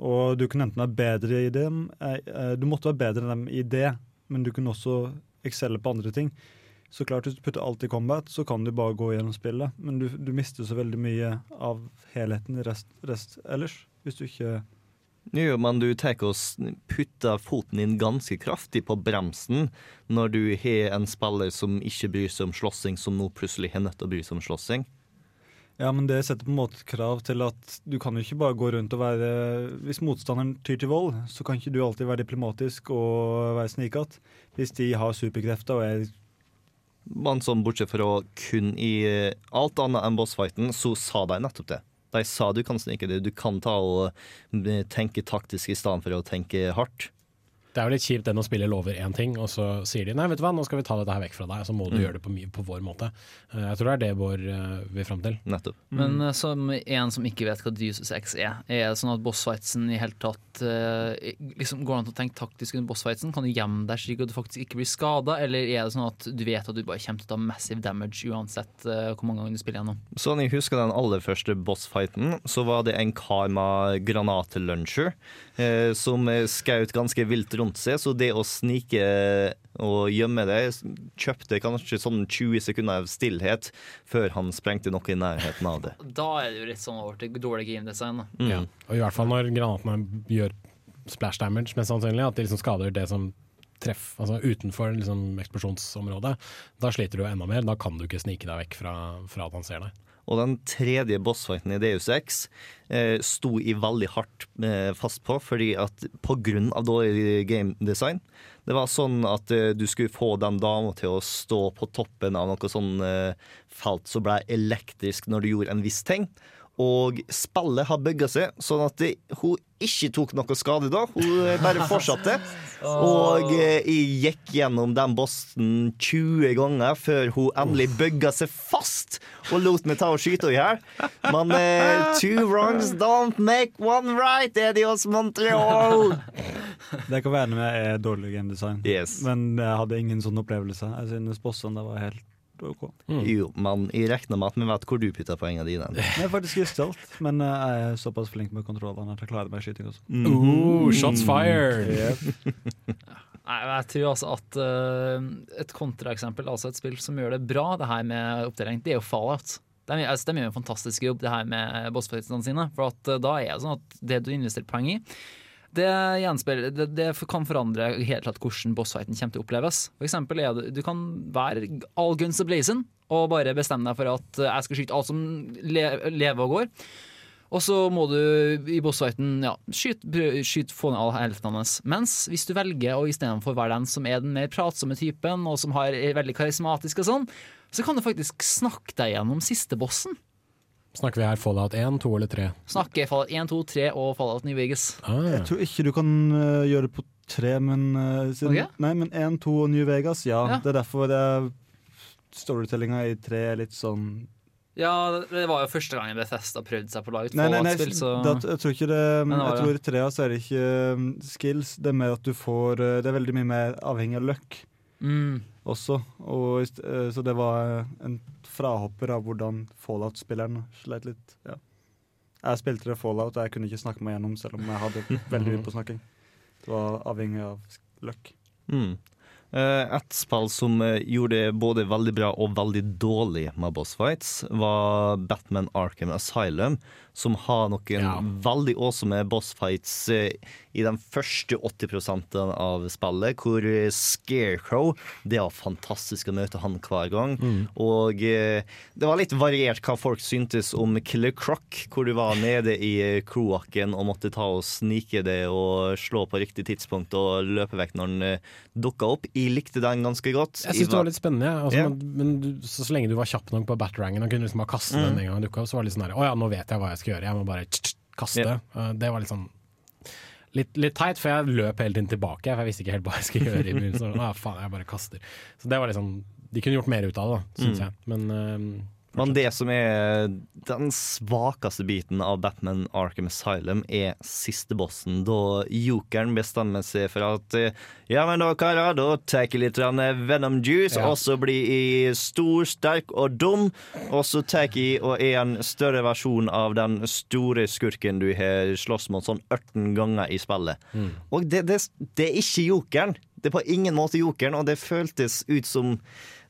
Og du kunne enten være bedre i dem eh, eh, Du måtte være bedre enn dem i det, men du kunne også excelle på andre ting. Så klart, hvis du putter alt i combat, så kan du bare gå gjennom spillet, men du, du mister så veldig mye av helheten i rest, rest ellers, hvis du ikke Jo, men du tar og putter foten din ganske kraftig på bremsen når du har en spiller som ikke bryr seg om slåssing, som nå plutselig har nødt til å bry seg om slåssing. Ja, men det setter på en måte krav til at du kan jo ikke bare gå rundt og være Hvis motstanderen tyr til vold, så kan ikke du alltid være diplomatisk og være snikete. Hvis de har superkrefter og er Men sånn bortsett fra kun i eh, alt annet enn bossfighten, så sa de nettopp det. De sa du kan snike det, du kan ta og eh, tenke taktisk i stedet for å tenke hardt. Det er jo litt kjipt den å spille lover én ting, og så sier de nei, vet du hva, nå skal vi ta dette her vekk fra deg, så må du Mm. gjøre det på, på vår måte. Eh, Jeg tror det er det Bård eh, vil fram til. Nettopp. Men eh, som en som ikke vet hva Deus X er, er det sånn at bossfightsen i hele tatt liksom Går det an å tenke taktisk under bossfightsen? Kan du gjemme deg slik at du faktisk ikke blir skada, eller er det sånn at du vet at du bare kommer til å ta massive damage uansett hvor mange ganger du spiller gjennom? Sånn jeg husker den aller første bossfighten, så var det en kar med granatlauncher eh, som skjøt ganske vilt rundt seg, så det å snike og gjemme det kjøpte kanskje sånn 20 sekunder av stillhet før han sprengte noe i nærheten av det. Da er det jo litt sånn over til dårlig gamedesign. Mm. Ja. Og i hvert fall når granatene gjør splash damage, mest sannsynlig, at de liksom skader det som treff, altså utenfor liksom eksplosjonsområdet, da sliter du enda mer. Da kan du ikke snike deg vekk fra, fra at han ser deg. Og den tredje bossfighten i Deus Ex eh, sto jeg veldig hardt eh, fast på, fordi at av dårlig game design Det var sånn at eh, du skulle få den dama til å stå på toppen av noe sånn eh, felt som ble elektrisk når du gjorde en viss ting. Og spillet har bygga seg sånn at det, hun ikke tok noe skade da. Hun bare fortsatte. Og eh, jeg gikk gjennom den bossen 20 ganger før hun endelig bygga seg fast og lot meg ta og skyte henne i hjel. Men eh, two wrongs don't make one right, Edios Montreal. Det kan være med er dårlig gamedesign, Yes. men jeg hadde ingen sånn opplevelse. Jeg synes bossene var helt OK. Jo, men jeg regner med at vi vet hvor du putter poengene dine. <laughs> Jeg er faktisk gestalt, men eh, jeg er såpass flink med kontrollene at jeg klarer meg i skyting også. Ooh, shots fired! Yep. <laughs> Nei, jeg tror altså at uh, et kontraeksempel, altså et spill som gjør det bra, det her med oppdeling, det er jo Fallout. De, altså, de gjør en fantastisk jobb, det her med bossfightene sine. For at uh, da er det sånn at det du investerer poeng i, det, det, det kan forandre helt klart hvordan bossfighten kommer til å oppleves. For eksempel er det, du kan være all guns ablazing og bare bestemme deg for at eh, jeg skal skyte alt som le, lever og går. Og så må du i bossfighten ja, skyte, skyte, få ned all helten hans. Mens hvis du velger å istedenfor være den som er den mer pratsomme typen, og som har, er veldig karismatisk og sånn, så kan du faktisk snakke deg gjennom siste bossen. Snakker vi her Fallout 1, 2 eller 3? Snakker Fallout 1, 2, 3 og Fallout New Vegas. Ah, Jeg tror ikke du kan uh, gjøre det på 3, men uh, siden, Ok. Nei, men én, to og New Vegas, ja. Ja. Det er derfor det storytellinga i 3 er litt sånn Ja, det, var jo første gangen Bethesda prøvde seg på å lage et Fallout-spill, så da, jeg tror ikke det det Jeg tror i trea så er det ikke um, skills, det er mer at du får uh, Det er veldig mye mer avhengig av luck Mm. Også. Og, uh, så det var uh, en frahopper av hvordan Fallout-spilleren sleit litt. Ja. Jeg spilte det Fallout, og jeg kunne ikke snakke meg gjennom selv om jeg hadde veldig mye på snakking. Det var avhengig av løkk. Mm. Eh, et spill som eh, gjorde det både veldig bra og veldig dårlig med boss fights, var Batman Arkham Asylum, som har noen veldig awesome bossfights eh, i den første 80 av spillet, hvor eh, Scarecrow Det var fantastisk å møte han hver gang. Og eh, det var litt variert hva folk syntes om Killer Croc, hvor du var nede i kloakken og måtte ta og snike det og slå på riktig tidspunkt og løpe vekk når den dukka opp. Jeg likte den ganske godt. Jeg syns det var litt spennende. ja. Altså, yeah. men men så, så lenge du var kjapp nok på batrangen og kunne liksom bare kaste den Mm. en gang den dukka opp, så var det litt sånn her Å ja, nå vet jeg hva jeg skal gjøre. Jeg må bare kaste. Uh, Det var litt sånn Litt, litt teit, for jeg løp hele tiden tilbake. For jeg visste ikke helt hva jeg skulle gjøre. i begynnelsen. <laughs> ah, faen, jeg bare kaster. Så det var litt sånn De kunne gjort mer ut av det, syns Mm. jeg. Men uh, Men det som er den svakeste biten av Batman Arkham Asylum, er siste bossen, da jokeren bestemmer seg for at eh, Ja, men da, karer, da tar jeg litt Venom Juice, Ja. og så blir jeg stor, sterk og dum, og så tar jeg og er en større versjon av den store skurken du har slåss mot sånn 18 ganger i spillet. Mm. Og det, det, det er ikke jokeren. Det er på ingen måte jokeren, og det føltes ut som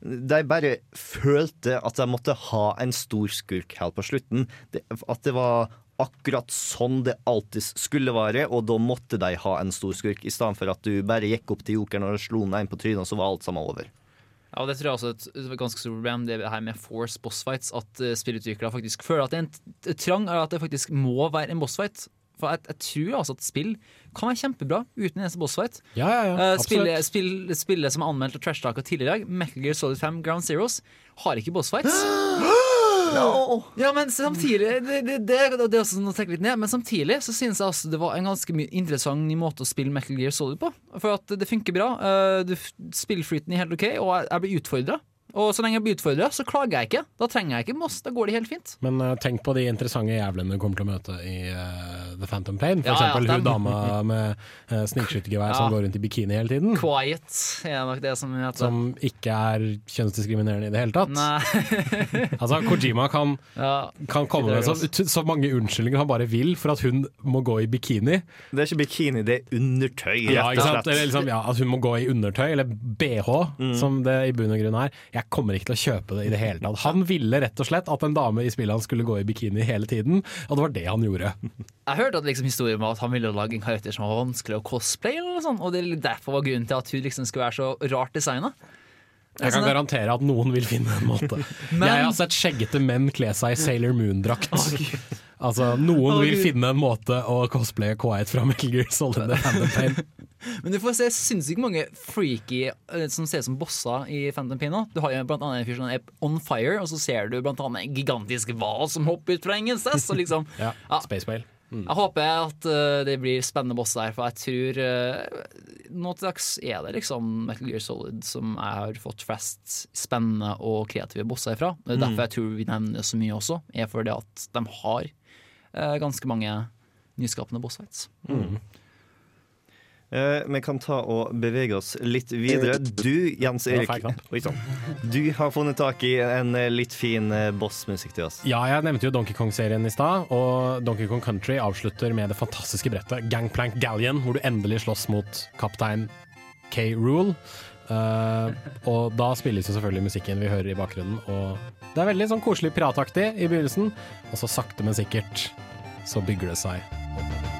de bare følte at de måtte ha en stor skurk helt på slutten. Det, at det var akkurat sånn det alltid skulle være, og da måtte de ha en stor skurk, i stedet for at du bare gikk opp til jokeren og slo den inn på trynet, og så var alt sammen over. Ja, og Det tror jeg også er et, ganske stort problem, det her med force bossfights. At uh, spillutviklere faktisk føler at det er en trang, eller at det faktisk må være en bossfight. For jeg, jeg tror altså at spill kan være kjempebra uten en eneste bossfight. Ja, ja, ja, Eh, spillet, spill, spillet som er anmeldt og trashtalka tidligere i dag, Metal Gear Solid 5 Ground Zeros, har ikke bossfights. <gasps> Ja, men samtidig det, det, det, det er også sånn å trekke litt ned Men samtidig så synes jeg altså det var en ganske mye interessant ny måte å spille Metal Gear Solid på. For at det funker bra. Uh, Spillflyten er helt OK, og jeg, jeg blir utfordra. Og så lenge jeg blir utfordra, så klager jeg ikke. Da trenger jeg ikke Moss. Da går det helt fint. Men uh, tenk på de interessante jævlene du kommer til å møte i uh, The Phantom Pain. For Ja, ja, eksempel ja, hun dama med uh, snikskyttergevær som går rundt i bikini hele tiden. Quiet er nok det som heter. Som ikke er kjønnsdiskriminerende i det hele tatt. Nei. <laughs> Altså, Kojima kan, kan komme med så, så mange unnskyldninger han bare vil for at hun må gå i bikini. Det er ikke bikini, det er undertøy, Ja, rett ikke og sant? slett. Eller liksom, ja, At hun må gå i undertøy, eller bh, Mm. som det i bunn og grunn er. Jeg kommer ikke til å kjøpe det i det hele tatt. Han ville rett og slett at en dame i spillet hans skulle gå i bikini hele tiden, og det var det han gjorde. Jeg hørte at liksom historien var at han ville lage en karakter som var vanskelig å cosplaye, eller noe sånt, og det er derfor var grunnen til at hun liksom skulle være så rart designa. Jeg kan garantere at noen vil finne en måte. <laughs> Men- Jeg har sett skjeggete menn kle seg i Sailor Moon-drakt. altså, noen oh, vil finne en måte å cosplaye Quiet fra Metal Gear Solid Phantom Pain. Men du får se sinnssykt mange freaky eh, som ser ut som bosser i Phantom Pain nå. Du har jo blant annet en fyr som er on fire, og så ser du blant annet en gigantisk hval som hopper ut fra ingensteds. Og liksom, <laughs> Ja, Space Whale. Mm. Jeg håper at uh, det blir spennende boss der, for jeg tror uh, nå til dags er det liksom Metal Gear Solid som jeg har fått flest spennende og kreative bosser ifra. Det er Mm. derfor jeg tror vi nevner så mye også, er fordi at de har uh, ganske mange nyskapende bosser Mm. Eh, vi kan ta og bevege oss litt videre. Du, Jens Erik sann. Du har funnet tak i en eh, litt fin eh, bossmusikk til oss. Ja, jeg nevnte jo Donkey Kong-serien i stad, og Donkey Kong Country avslutter med det fantastiske brettet Gangplank Galleon, hvor du endelig slåss mot kaptein K. Rule. Uh, og da spilles jo selvfølgelig musikken vi hører i bakgrunnen, og det er veldig sånn koselig pirataktig i begynnelsen, og så sakte, men sikkert så bygger det seg.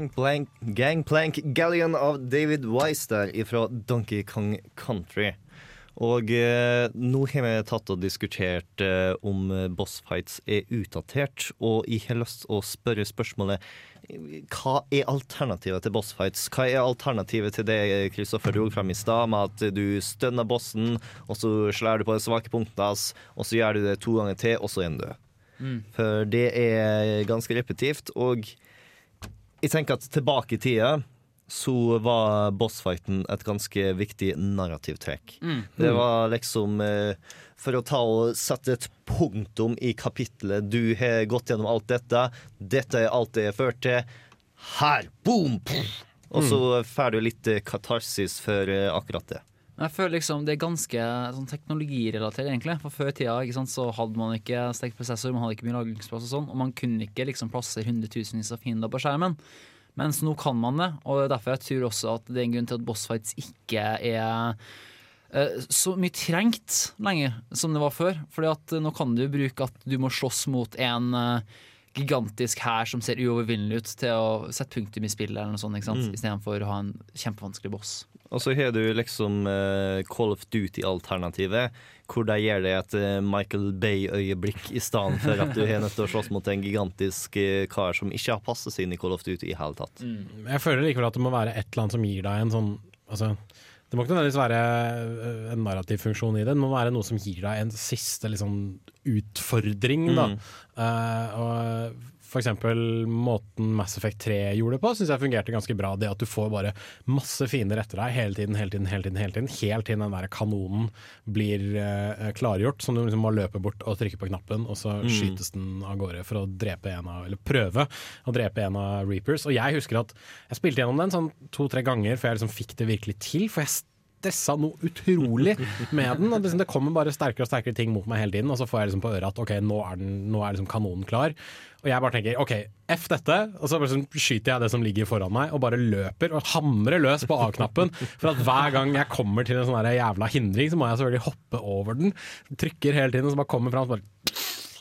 Gangplank, Gangplank Galleon av David Wise der fra Donkey Kong Country. Og eh, nå har vi tatt og diskutert eh, om bossfights er utdatert, og jeg har lyst til å spørre spørsmålet hva er alternativet til bossfights? Hva er alternativet til det Kristoffer dro fram i stad, med at du stønner bossen, og så slår du på det svake punktet hans, og så gjør du det to ganger til, og så er han død. Mm. For det er ganske repetitivt, og jeg tenker at tilbake i tida så var bossfighten et ganske viktig narrativtrekk. Mm. Det var liksom eh, For å ta og sette et punktum i kapitlet. Du har gått gjennom alt dette. Dette er alt det er ført til. Her! Boom! Pff. Og så får du litt eh, katarsis for eh, akkurat det. Men Jeg føler liksom det er ganske sånn teknologirelatert, egentlig. For Før i tida sant, så hadde man ikke sterk prosessor, man hadde ikke mye lagringsplass og sånn, og man kunne ikke liksom plassere hundretusenvis av fiender på skjermen. Mens nå kan man det, og er derfor jeg tror også at det er en grunn til at bossfights ikke er eh, så mye trengt lenger som det var før. Fordi at nå kan du bruke at du må slåss mot en eh, gigantisk hær som ser uovervinnelig ut, til å sette punktum i spillet, eller noe sånt, ikke sant? Mm. istedenfor å ha en kjempevanskelig boss. Og så har du liksom uh, Call of Duty-alternativet, hvor de gjør det et eh, Michael Bay-øyeblikk i stedet for at du har nødt til å slåss mot en gigantisk eh, kar som ikke har passet seg inn i Call of Duty i hele tatt. Jeg føler likevel at det må være et eller annet som gir deg en sånn altså, Det må ikke nødvendigvis være en narrativ funksjon i det, det må være noe som gir deg en siste liksom, utfordring. Da. Mm. Eh, og eksempel måten Mass Effect 3 gjorde det på, syns jeg fungerte ganske bra. Det at du får bare masse fiender etter deg hele tiden, hele tiden, hele tiden, hele tiden, helt til den der kanonen blir uh, klargjort, som du liksom må løpe bort og trykke på knappen, og så Mm. skytes den av gårde for å drepe en av, eller prøve å drepe en av Reapers. Og jeg husker at jeg spilte gjennom den sånn to-tre ganger før jeg liksom fikk det virkelig til, for jeg stressa noe utrolig med den. Og liksom, det kommer bare sterkere og sterkere ting mot meg hele tiden, og så får jeg liksom på øret at ok, nå er, den, nå er liksom kanonen klar. Og jeg bare tenker OK, F dette, og så sånn skyter jeg det som ligger foran meg, og bare løper og hamrer løs på A-knappen. For at hver gang jeg kommer til en sånn jævla hindring, så må jeg selvfølgelig hoppe over den. Trykker hele tiden, og så bare kommer fram, så bare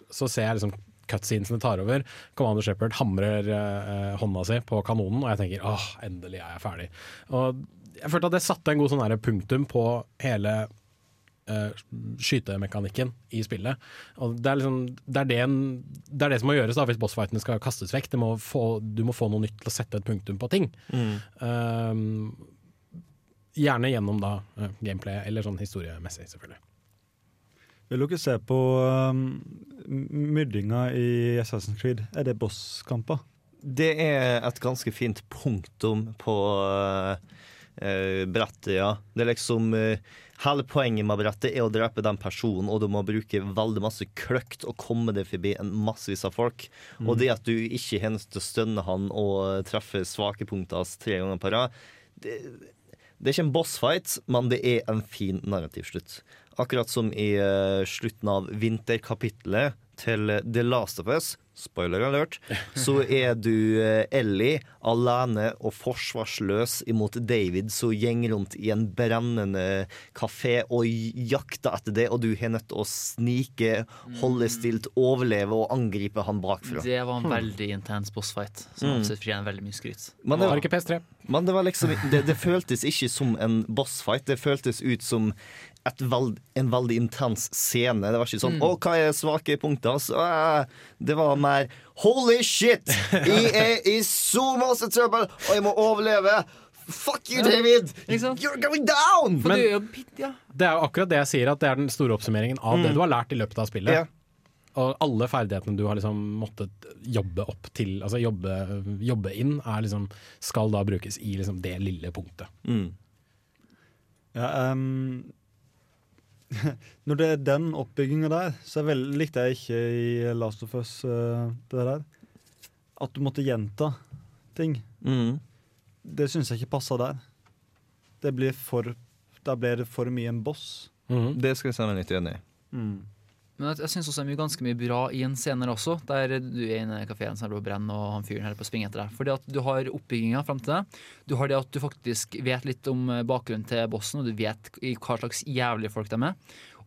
Så ser jeg liksom cutscenesene tar over. Commander Shepherd hamrer eh, hånda si på kanonen, og jeg tenker åh, endelig er jeg ferdig. Og jeg følte at det satte en god sånn punktum på hele uh, skytemekanikken i spillet. Og det er, liksom, det, er det, en- det er det som må gjøres da hvis bossfightene skal kastes vekk. Det må få, du må få noe nytt til å sette et punktum på ting. Mm. Uh, gjerne gjennom da uh, gameplay, eller sånn historiemessig, selvfølgelig. Vil dere se på um, myrdinga i Assassin's Creed? Er det bosskamper? Det er et ganske fint punktum på uh, brettet, ja. Det er liksom eh, Hele poenget med brettet er å drepe den personen, og du må bruke veldig masse kløkt og komme deg forbi en massevis av folk. Mm. Og det at du ikke har til å stønne han og treffe svake punkter hans tre ganger på rad, det, det er ikke en bossfight, men det er en fin narrativ slutt. Akkurat som i eh, slutten av vinterkapitlet til The Last of Us, spoiler alert, <laughs> så er du eh, Ellie alene og forsvarsløs imot David som gjeng rundt i en brennende kafé og jakter etter det, og du har nødt til å snike, holde stilt, overleve og angripe han bakfra. Det var en veldig intens bossfight, som Mm. absolutt fortjener veldig mye skryt. Men det, ikke PS3. Men det var liksom det, det føltes ikke som en bossfight. Det føltes ut som veld, en veldig intens scene. Det var ikke sånn Mm. 'Å, hva er svake punkter?' Så, øh, det var mer 'Holy shit! Jeg <laughs> er i så masse trøbbel, og jeg må overleve'. Fuck you, David! You're going down! Men det er jo akkurat det jeg sier, at det er den store oppsummeringen av det Mm. du har lært i løpet av spillet. Yeah Og alle ferdighetene du har liksom måttet jobbe opp til, altså jobbe, jobbe inn, er liksom, skal da brukes i liksom det lille punktet. Mm. Ja, ehm, <laughs> når det er den oppbygginga der, så vel, likte jeg ikke i Last of Us uh, det der. At du måtte gjenta ting. Mm. Det syns jeg ikke passa der. Det blir for Da blir det for mye en boss. Det skal jeg si meg litt enig i. Men jeg, jeg syns også det er ganske mye bra i en scene også, der du er inne i kafeen som holder på å og han fyren holder på å springe etter deg. Fordi at du har oppbygginga fram til det. Du har det at du faktisk vet litt om eh, bakgrunnen til bossen, og du vet hva slags jævlige folk de er.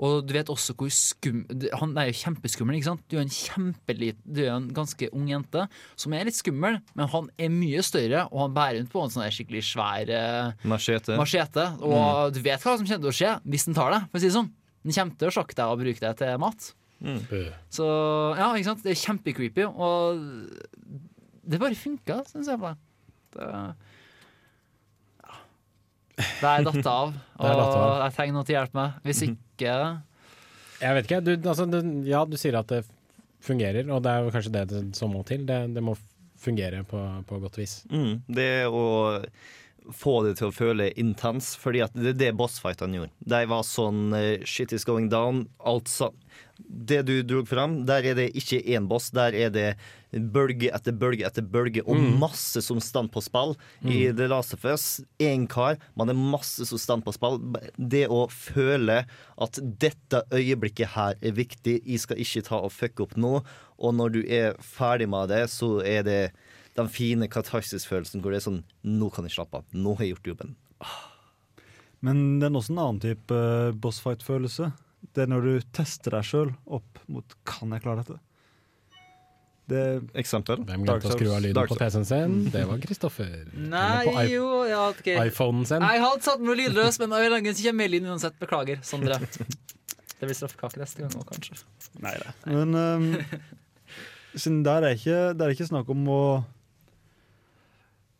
Og du vet også hvor skum... Han er jo kjempeskummel, ikke sant? Du er en kjempelit... Du er en ganske ung jente som er litt skummel, men han er mye større, og han bærer rundt på en sånn skikkelig svær eh, Machete. machete. Og du vet hva som kommer til å skje hvis den tar deg, for å si det sånn. Den kommer til å sjokke deg og bruke deg til mat. Så ja, ikke sant. Det er kjempecreepy, og det bare funka, syns jeg. bare. Det, ja. det er datt av, <laughs> og av. jeg trenger noe til å hjelpe meg. Hvis ikke Jeg vet ikke. Du, altså, du, ja, du sier at det fungerer, og det er jo kanskje det, det som må til. Det, det må fungere på, på godt vis. Mm, det å få det til å føle intens, fordi at det er det bossfightene gjorde. De var sånn eh, shit is going down, alt sa Det du dro fram, der er det ikke én boss, der er det bølge etter bølge etter bølge, og Mm. masse som stand på spill. I Mm. The Last of Us, én kar, man er masse som stand på spill. Det å føle at dette øyeblikket her er viktig, jeg skal ikke ta og fucke opp nå, og når du er ferdig med det, så er det den fine katarsis-følelsen hvor det er sånn Nå kan jeg slappe av. Nå har jeg gjort jobben. Men det er også en annen type eh, bossfight-følelse. Det er når du tester deg sjøl opp mot Kan jeg klare dette? Det Eksempel? Hvem glemte å skru av lyden på PC-en sin? Det var Kristoffer. Nei, på jo, ja, ok. iPhonen sin. Jeg hadde satt meg lydløs, men av en eller annen melding kommer lyden uansett. Beklager, Sondre. <laughs> Det blir straffekake neste gang òg, kanskje. Nei da. Men um, <laughs> siden der er ikke, det er ikke snakk om å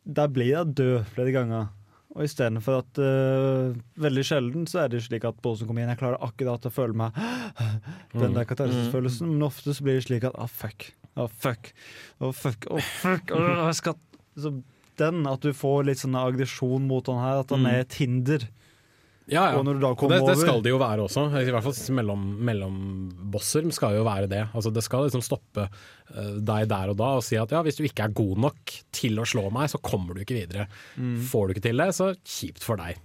Der blir jeg død flere ganger. Og istedenfor at uh, Veldig sjelden så er det slik at bossen kommer inn, jeg klarer akkurat å føle meg <gasps> den der Mm. katarsisfølelsen, men ofte så blir det slik at ah, fuck. Å, fuck. Å, fuck. Oh, fuck. Oh, jeg skal så Den, at du får litt sånn aggresjon mot han her, at han Mm. er et hinder. Ja, ja. Og når du da Og kommer det, det skal det jo være også. I hvert fall mellom, mellom bosser skal jo være det. Altså det skal liksom stoppe eh, deg der og da og si at ja, hvis du ikke er god nok til å slå meg, så kommer du ikke videre. Mm. Får du ikke til det, så kjipt for deg.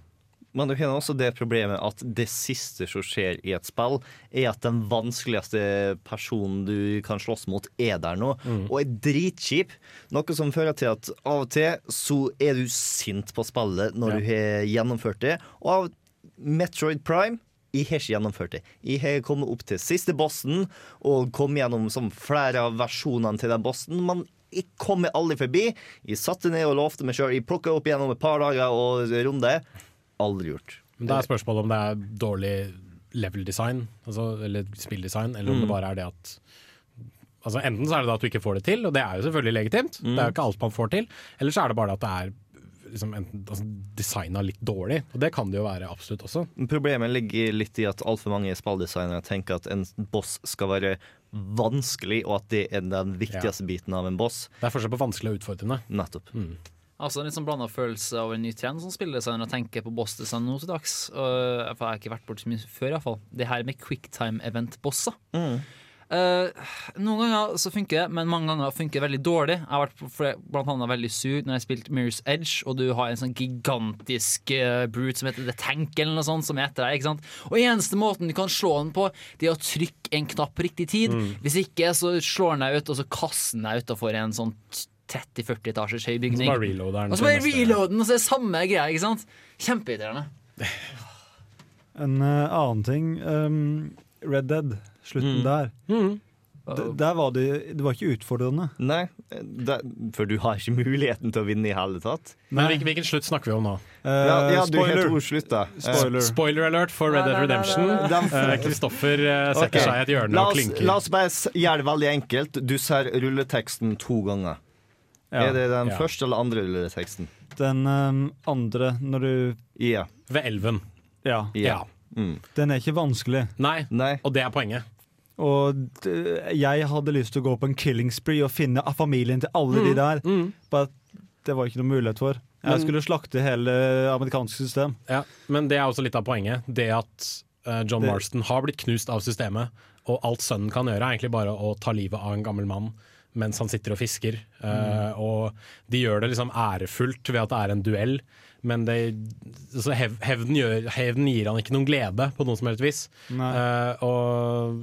Men du har også det problemet at det siste som skjer i et spill, er at den vanskeligste personen du kan slåss mot, er der nå, og er dritkjip. Noe som fører til at av og til så er du sint på spillet når du har gjennomført det. Og av Metroid Prime jeg har ikke gjennomført det. Jeg har kommet opp til siste bossen og kommet gjennom som flere av versjonene til den bossen. Men jeg kommer aldri forbi. Jeg satte ned og lovte meg sjøl. Jeg plukka opp gjennom et par dager og runde. Aldri gjort. Men da er spørsmålet om det er dårlig level design, altså, eller spilldesign, eller om Mm. det bare er det at Altså Enten så er det at du ikke får det til, og det er jo selvfølgelig legitimt, Mm. det er jo ikke alt man får til. Eller så er det bare at det er liksom, enten, altså, designa litt dårlig, og det kan det jo være absolutt også. Problemet ligger litt i at altfor mange spilldesignere tenker at en boss skal være vanskelig, og at det er den viktigste biten av en boss. Det er forskjell på vanskelig og utfordrende. Nettopp. Altså En litt sånn blanda følelse av en ny trend som spilldesigner tenker på bossdesign nå til dags. Uh, for jeg har ikke vært borti så mye før, iallfall. Det her med quicktime event-bosser. Eh, noen ganger så funker det, men mange ganger funker det veldig dårlig. Jeg har vært blant annet veldig sur når jeg har spilt Mirror's Edge, og du har en sånn gigantisk uh, brute som heter The Tank, eller noe sånt, som er etter deg. ikke sant? Og eneste måten du kan slå den på, det er å trykke en knapp på riktig tid. Mm. Hvis ikke, så slår den deg ut, og så kaster den deg utafor en sånn 30-40 etasjers høy bygning. Og så bare reloader den Og så og så er det samme greia, ikke sant? Kjempeirriterende. En uh, annen ting um, Red Dead, slutten Mm. der. Mm. D- Der var det, det var ikke utfordrende. Nei, der, for du har ikke muligheten til å vinne i hele tatt. Men hvilken, hvilken slutt snakker vi om nå? Ja, ja, du har spoiler. to. Spoiler. Spoiler alert for Red Dead Redemption. Eh, Kristoffer uh, setter okay. seg i et hjørne la og oss, klinker. La oss bare gjøre det veldig enkelt. Du ser rulleteksten to ganger. Ja. Er det den Ja. første eller andre rulleteksten? Den um, andre, når du yeah. Ved elven. Ja. Ja. Mm. Den er ikke vanskelig. Nei, Nei. og det er poenget. Og jeg hadde lyst til å gå på en killing spree og finne familien til alle de der. Mm. But det var ikke noe mulighet for. Jeg Men- skulle slakte hele amerikanske system. Ja, men det er også litt av poenget. Det at uh, John Det- Marston har blitt knust av systemet, og alt sønnen kan gjøre, er egentlig bare å ta livet av en gammel mann mens han sitter og fisker. Eh, og de gjør det liksom ærefullt ved at det er en duell, men det, altså hev, hevden, gjør, hevden gir han ikke noen glede på noe som helst vis. Eh, og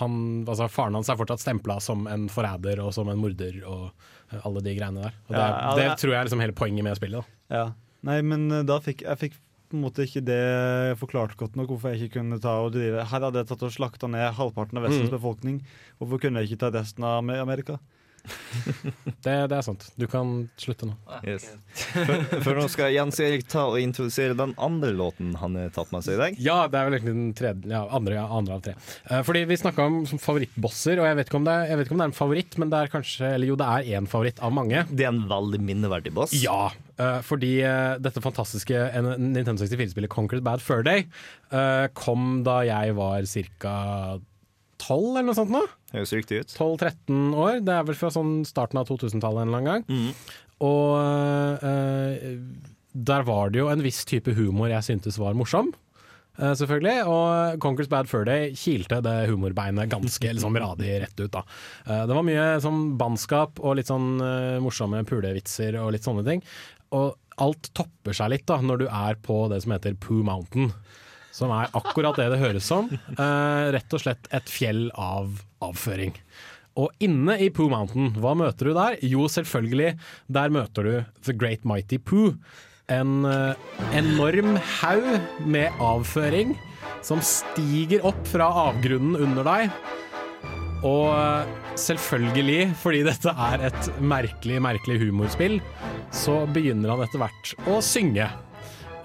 han, altså faren hans er fortsatt stempla som en forræder og som en morder og eh, alle de greiene der. Og det, Ja, det det- tror jeg er liksom hele poenget med spillet. Da. Ja. Nei, men uh, da fikk jeg fikk på en måte ikke det forklart godt nok hvorfor jeg ikke kunne ta og drive Her hadde jeg tatt og slakta ned halvparten av Vestens Mm. befolkning. Hvorfor kunne jeg ikke ta resten av Amerika? <laughs> Det, det er sant. Du kan slutte nå. Yes. For, for nå skal Jens Erik ta og introdusere den andre låten han har tatt med seg i dag. Ja, det er vel egentlig den tredje, ja, andre, ja, andre av tre. Uh, fordi vi snakka om som favorittbosser, og jeg vet, ikke om det, er- jeg vet ikke om det er en favoritt, men det er kanskje Eller jo, det er én favoritt av mange. Det er en veldig minneverdig boss. Ja, Uh, fordi uh, dette fantastiske Nintendo 64-spillet Conquered Bad Fur Day kom da jeg var ca. 12 eller noe sånt nå. Høres riktig ut. 12-13 år. Det er vel fra sånn starten av 2000-tallet en eller annen gang. Og eh, der var det jo en viss type humor jeg syntes var morsom. eh, selvfølgelig, og Conquers Bad Fur Day kilte det humorbeinet ganske liksom radig rett ut. da. Eh, det var mye sånn bannskap og litt sånn eh, morsomme pulevitser og litt sånne ting. Og alt topper seg litt da når du er på det som heter Pooh Mountain. Som er akkurat det det høres som. Eh, rett og slett et fjell av avføring. Og inne i Pooh Mountain, hva møter du der? Jo, selvfølgelig, der møter du The Great Mighty Pooh. En eh, enorm haug med avføring som stiger opp fra avgrunnen under deg. Og eh, selvfølgelig, fordi dette er et merkelig, merkelig humorspill, så begynner han etter hvert å synge.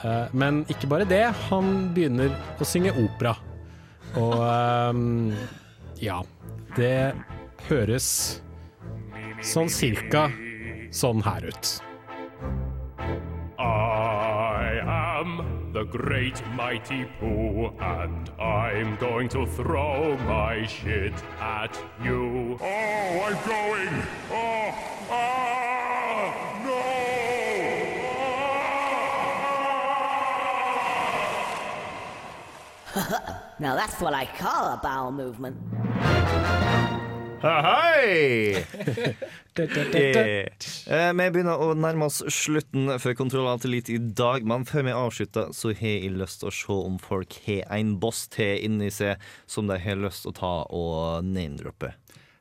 Eh, Men ikke bare det, han begynner å synge opera. Og eh, ja, det høres sånn cirka sånn her ut. I am the great mighty Pooh, and I'm going to throw my shit at you. Oh, I'm going! Oh, ah, <laughs> now that's what I call a bowel movement. Hei! <laughs> Eh, Vi begynner å nærme oss slutten for Kontroll av tillit i dag, men før vi avslutter, så har jeg lyst til å se om folk har en boss til inni seg som de har lyst til å ta og name-droppe.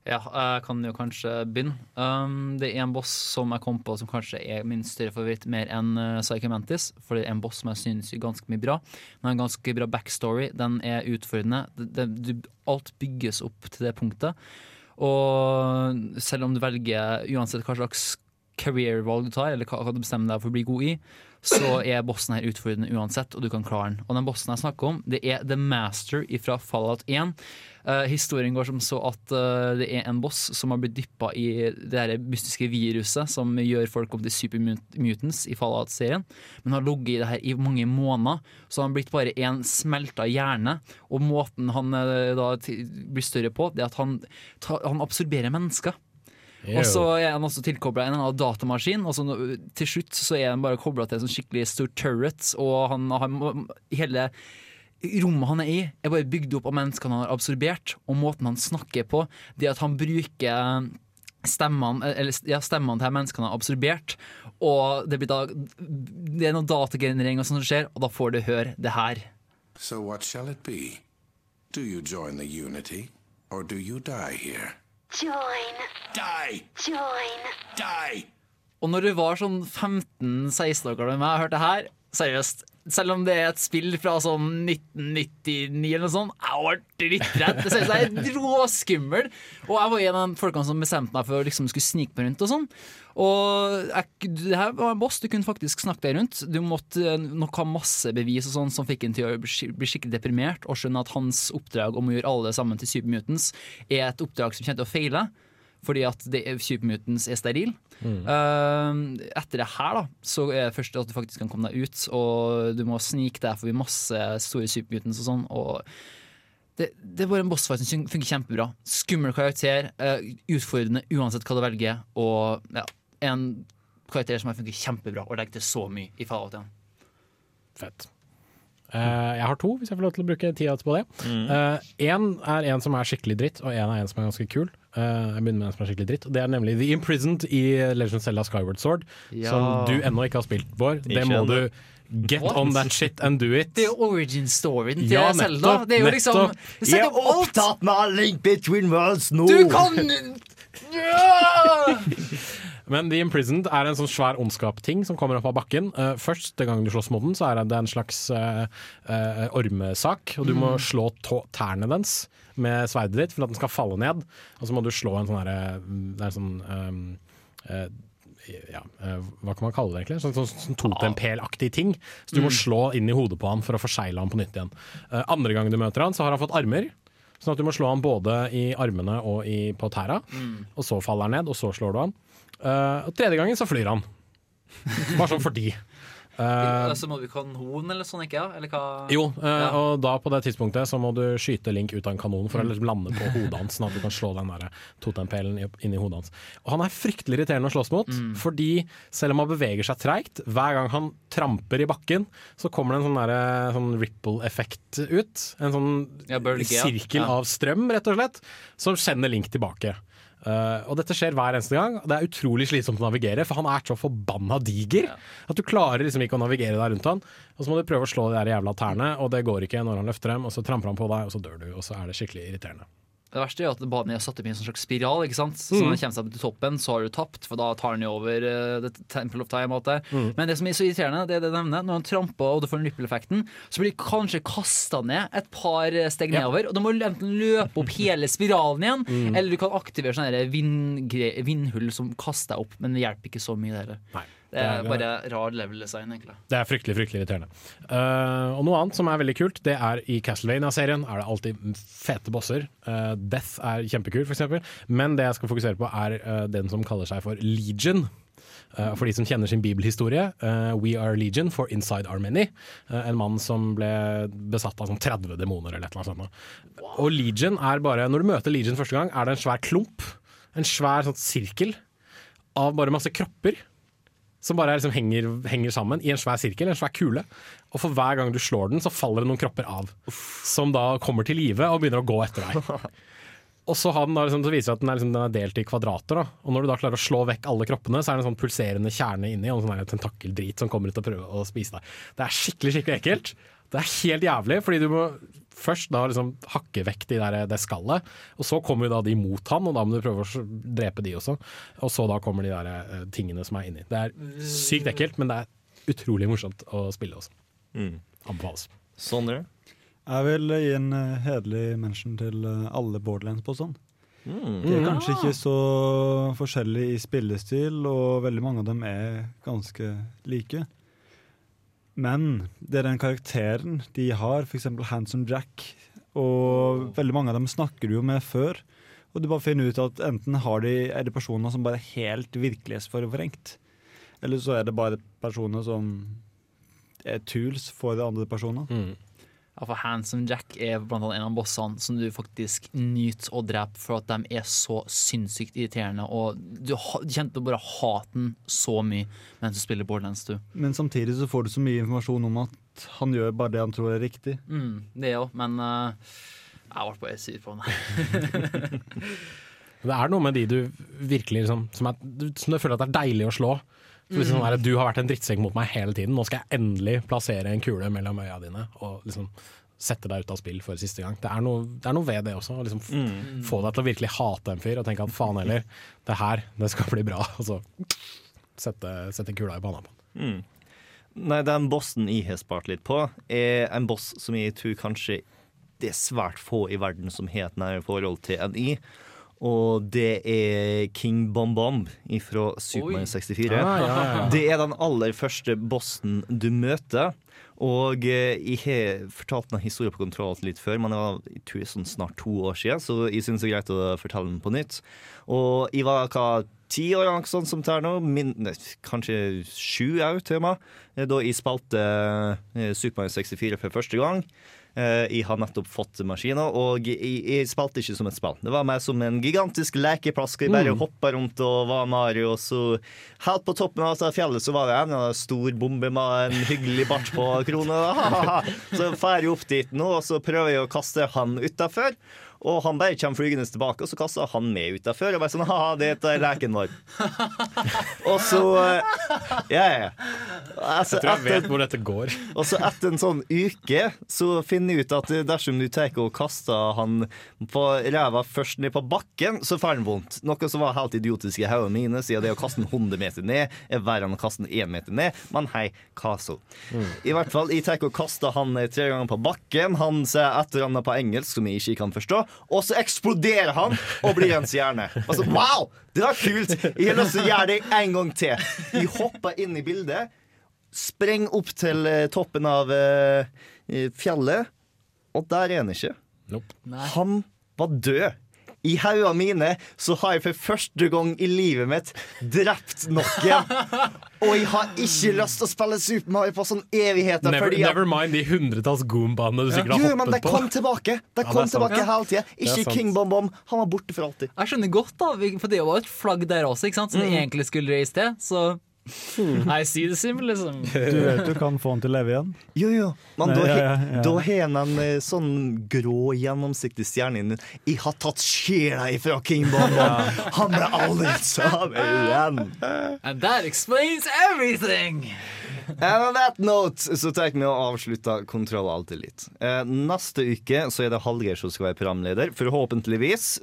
Ja, jeg kan jo kanskje begynne. Um, det er en boss som jeg kom på som kanskje er min større favoritt mer enn uh, Psycho Mantis. For det er en boss som jeg synes er ganske mye bra. Den har en ganske bra backstory. Den er utfordrende. Det, det, alt bygges opp til det punktet. Og selv om du velger uansett hva slags career-valg du tar, eller hva, du bestemmer deg for å bli god i, så er bossen her utfordrende uansett, og du kan klare den. Og den bossen jeg snakker om, det er The Master fra Fallout 1. Eh, historien går som så at uh, det er en boss som har blitt dyppa i det her mystiske viruset som gjør folk om til supermutants i Fallout-serien, men har ligget i det her i mange måneder. Så han har blitt bare en smelta hjerne, og måten han uh, da blir større på, det er at han, ta, han absorberer mennesker. Ew. Og så er han også tilkobla en annen datamaskin. Og så til slutt så er han bare kobla til en sånn skikkelig stor turret, og han har hele rommet han er i, er bare bygd opp av menneskene han har absorbert. Og måten han snakker på, det at han bruker stemmene, eller, ja, stemmene til menneskene han har absorbert. Og det, blir da, det er noe datagenerering og sånt som skjer, og da får du høre det her. So what shall it be? Do you join the Unity, or do you die here? Join. Die! Join. Die! Og når du var sånn 15-16 år gammel med meg og hørte det her, seriøst selv om det er et spill fra sånn 1999 eller noe sånt, jeg var drittredd. Det synes jeg er råskummel. Og jeg var en av de folkene som bestemte meg for å liksom skulle snike meg rundt og sånn. Og jeg, det her var en boss, du kunne faktisk snakke deg rundt. Du måtte eh, nok ha masse bevis og sånn som fikk en til å bli skikkelig deprimert og skjønne at hans oppdrag om å gjøre alle sammen til supermutants er et oppdrag som til å feile. Fordi at det er, Supermutants er steril. Eh, etter det her da så er det først at du faktisk kan komme deg ut, og du må snike deg forbi masse store supermutants og sånn. Og det, det er bare en bossfight som funker kjempebra. Skummel karakter, uh, utfordrende uansett hva du velger, og ja, en karakter som har funker kjempebra og legger til så mye i Fallout 1. Fett. Uh, jeg har to, hvis jeg får lov til å bruke tida på det. Én er en som er skikkelig dritt, og én er en som er ganske kul. Eh, jeg begynner med en som er skikkelig dritt. Det er nemlig The Imprisoned i Legend of Zelda Skyward Sword. Ja. Som du ennå ikke har spilt, Bård. Det må du get What? on that shit and do it. Det er jo origin storyen til Ja, Zelda. nettopp, Det er jo liksom setter opp opptatt med link between worlds nå! Du kan ja! <laughs> Men The Imprisoned er en sånn svær ondskap-ting som kommer opp av bakken. Uh, første gang du slåss mot den, så er det en slags uh, uh, ormesak, og du må Mm. slå tærne dens med sverdet ditt for at den skal falle ned. Og så må du slå en sånn herre er sånn um, uh, ja, eh, hva kan man kalle det egentlig? Sånn, sånn, sånn totempelaktig ting. Så du må Mm. slå inn i hodet på han for å forsegle han på nytt igjen. Uh, andre gang du møter han, så har han fått armer. Sånn at du må slå han både i armene og i, på tæra. Mm. Og så faller han ned, og så slår du han. Uh, og tredje gangen så flyr han. Bare sånn fordi. Eh, Så må vi kanon eller sånn, ikke ja? Eller jo, uh, Ja. og da på det tidspunktet så må du skyte Link ut av en kanon for å liksom lande på hodet hans, sånn at du kan slå den der totempælen inn i hodet hans. Og han er fryktelig irriterende å slåss mot, Mm. fordi selv om han beveger seg treigt, hver gang han tramper i bakken, så kommer det en sånn, der, sånn ripple-effekt ut. En sånn Ja, sirkel av strøm, rett og slett, som sender Link tilbake. Eh, og dette skjer hver eneste gang. Det er utrolig slitsomt å navigere, for han er så forbanna diger at du klarer liksom ikke å navigere deg rundt han. Og så må du prøve å slå de der jævla tærne, og det går ikke når han løfter dem, og så tramper han på deg, og så dør du, og så er det skikkelig irriterende. Det verste er jo at banen er satt opp i en sånn slags spiral. ikke sant? Så Mm. når den kommer seg til toppen, så har du tapt, for da tar den jo over uh, Temple of Time. og alt. Mm. Men det som er så irriterende, det er det jeg nevner, når han tramper og du får en ripple-effekten, så blir du kanskje kasta ned et par steg Ja. nedover, og da må du enten løpe opp hele spiralen igjen, Mm. eller du kan aktivere sånne her vindhull som kaster deg opp, men det hjelper ikke så mye, der. heller. Det er bare rar level design, egentlig. Det er fryktelig fryktelig irriterende. Uh, og Noe annet som er veldig kult, det er i Castlevania-serien er det alltid fete bosser. Uh, Death er kjempekul, f.eks. Men det jeg skal fokusere på, er uh, den som kaller seg for Legion. For de som kjenner sin bibelhistorie, We Are Legion for Inside Are Many. En mann som ble besatt av sånn 30 demoner eller et annet sånt. Og Legion er bare Når du møter Legion første gang, er det en svær klump. En svær sånn sirkel av bare masse kropper som bare liksom henger, henger sammen i en svær sirkel, en svær kule. Og for hver gang du slår den, så faller det noen kropper av. Som da kommer til live og begynner å gå etter deg. <laughs> Og så, har den da liksom, så viser det at den er, liksom, den er delt i kvadrater. Da. Og når du da klarer å slå vekk alle kroppene, så er det en sånn pulserende kjerne inni, og en sånn der tentakkeldrit som kommer ut og prøver å spise deg. Det er skikkelig skikkelig ekkelt. Det er helt jævlig, fordi du må først da liksom hakke vekk de der, det skallet, og så kommer jo da de mot han, og da må du prøve å drepe de også. Og så da kommer de der eh, tingene som er inni. Det er sykt ekkelt, men det er utrolig morsomt å spille også. Anbefales. Sondre? Jeg vil gi en eh, hederlig mention til eh, alle Borderlands på sånn. Mm. De er kanskje ikke så forskjellige i spillestil, og veldig mange av dem er ganske like. Men det er den karakteren de har, f.eks. Handsome Jack, og veldig mange av dem snakker du jo med før. Og du bare finner ut at enten har de, er det personer som bare er helt virkelighetsforvrengt, eller så er det bare personer som er tools for andre personer. Ja, for Handsome Jack er blant annet en av bossene som du faktisk nyter å drepe for at de er så sinnssykt irriterende, og du kjente bare haten så mye mens du spiller Borderlands 2. Men samtidig så får du så mye informasjon om at han gjør bare det han tror er riktig. Mm, det òg, men uh, jeg ble bare sur på han. <laughs> Det er noe med de du virkelig liksom, som, er, som du føler at det er deilig å slå. Liksom mm. du har vært en drittsekk mot meg hele tiden, nå skal jeg endelig plassere en kule mellom øya dine og liksom sette deg ut av spill for siste gang. Det er noe, det er noe ved det også. Liksom, Mm. Få deg til å virkelig hate en fyr og tenke at faen heller, det her det skal bli bra. Og så sette, sette kula i panna på han. Mm. Nei, den bossen jeg har spart litt på, er en boss som jeg tror kanskje det er svært få i verden som har et nære forhold til enn jeg. Og det er King Bomb Bomb fra Super Mario 64. Ah, ja, ja, ja. Det er den aller første bossen du møter. Og eh, jeg har fortalt denne historien på kontroll litt før, men det var jeg tror, sånn snart to år siden, så jeg syns det er greit å fortelle den på nytt. Og jeg var hva, ti år eller noe sånt som er nå, kanskje sju òg til meg, med, da jeg spilte eh, Super Mario 64 for første gang. Eh, Jeg har nettopp fått maskiner, og jeg, jeg spilte ikke som et spill. Det var mer som en gigantisk lekeplass. Jeg bare Mm. hoppa rundt og var Mario, og så helt på toppen av fjellet så var det en stor bombe med en hyggelig bart på krona. <laughs> Så drar jeg opp dit nå, og så prøver jeg å kaste han utafor. Og han bare kommer flygende tilbake, og så kaster han meg utafor. Og bare sånn, Ha, det er leken vår. <laughs> og så eh, Ja, ja. Altså, Jeg tror jeg vet hvor dette går. <laughs> og så etter en sånn uke så finner jeg ut at dersom du tar og kaster han på ræva først ned på bakken, så får han vondt. Noe som var helt idiotisk i hodene mine, siden det å kaste den 100 meter ned er verre enn å kaste den 1 meter ned. Men hei, hva så? I hvert fall, jeg tar og kaster han eh, tre ganger på bakken. Han sier et eller annet på engelsk som jeg ikke kan forstå, og så eksploderer han og blir en stjerne. Altså, wow! Det var kult! Jeg har lyst til å gjøre det en gang til. Jeg hopper inn i bildet. Spreng opp til eh, toppen av eh, fjellet, og der er han ikke. Han var død I haugene mine så har jeg for første gang i livet mitt drept noen. <laughs> Og jeg har ikke lyst til å spille Super Mario på sånn evigheter. Never, fordi at- never mind de hundretalls Goombaene du sikkert Jo, har men de hoppet på. kom tilbake. De Ja, kom det er sant. tilbake hele tida. Ikke. King Bom Bom. Han var borte for alltid. Jeg skjønner godt, da, for det var jo et flagg der også, ikke sant? som Mm. egentlig skulle reise til. Så I see the symbolism. Du vet du kan få han til å leve igjen. Jo, jo. Men Nei, da ja, ja, ja. da har han en eh, sånn grå, gjennomsiktig stjerne inni. Jeg har tatt sjela ifra King Bom. Han ble aldri sammen igjen. And that explains everything! And on that note så tenker vi å avslutte Kontroll alltid litt. Eh, neste uke så er det Hallgeir som skal være programleder. Forhåpentligvis.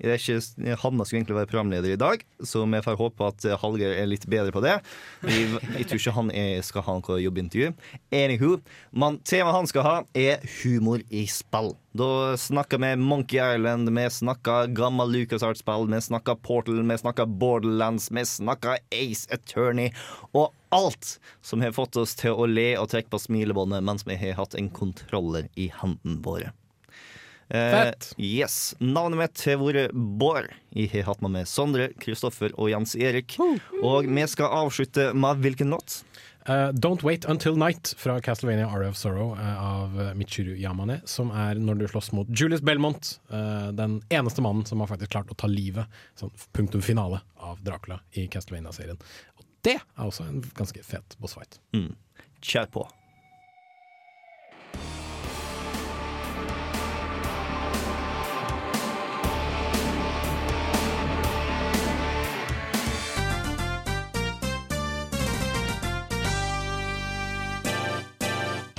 Ikke, Hanna skulle egentlig være programleder i dag, så vi får håpe at Halger Hallgeir er litt bedre på det. Jeg, jeg tror ikke han er, skal ha noe jobbintervju. Anywho, men temaet han skal ha, er humor i spill. Da snakker vi Monkey Island, vi snakker gammel LucasArts-spill, vi snakker Portal, vi snakker Borderlands, vi snakker Ace Attorney. Og alt som har fått oss til å le og trekke på smilebåndet mens vi har hatt en kontroller i hendene våre. Eh, Fett. yes. Navnet mitt har vært Bård. Jeg har hatt meg med Sondre, Kristoffer og Jens Erik. Og vi skal avslutte med hvilken låt? Uh, Don't Wait Until Night fra Castlevania Aria of Sorrow uh, av eh, Michiru Yamane. Som er når du slåss mot Julius Belmont, uh, den eneste mannen som har faktisk klart å ta livet, sånn punktum finale, av Dracula i Castlevania-serien. Og det er også en ganske fet bossfight. Mm. Kjør på.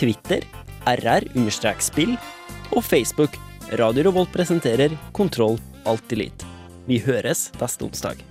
Twitter rr-spill og Facebook Radio Revolt presenterer Kontroll Alt Elite. Vi høres neste onsdag.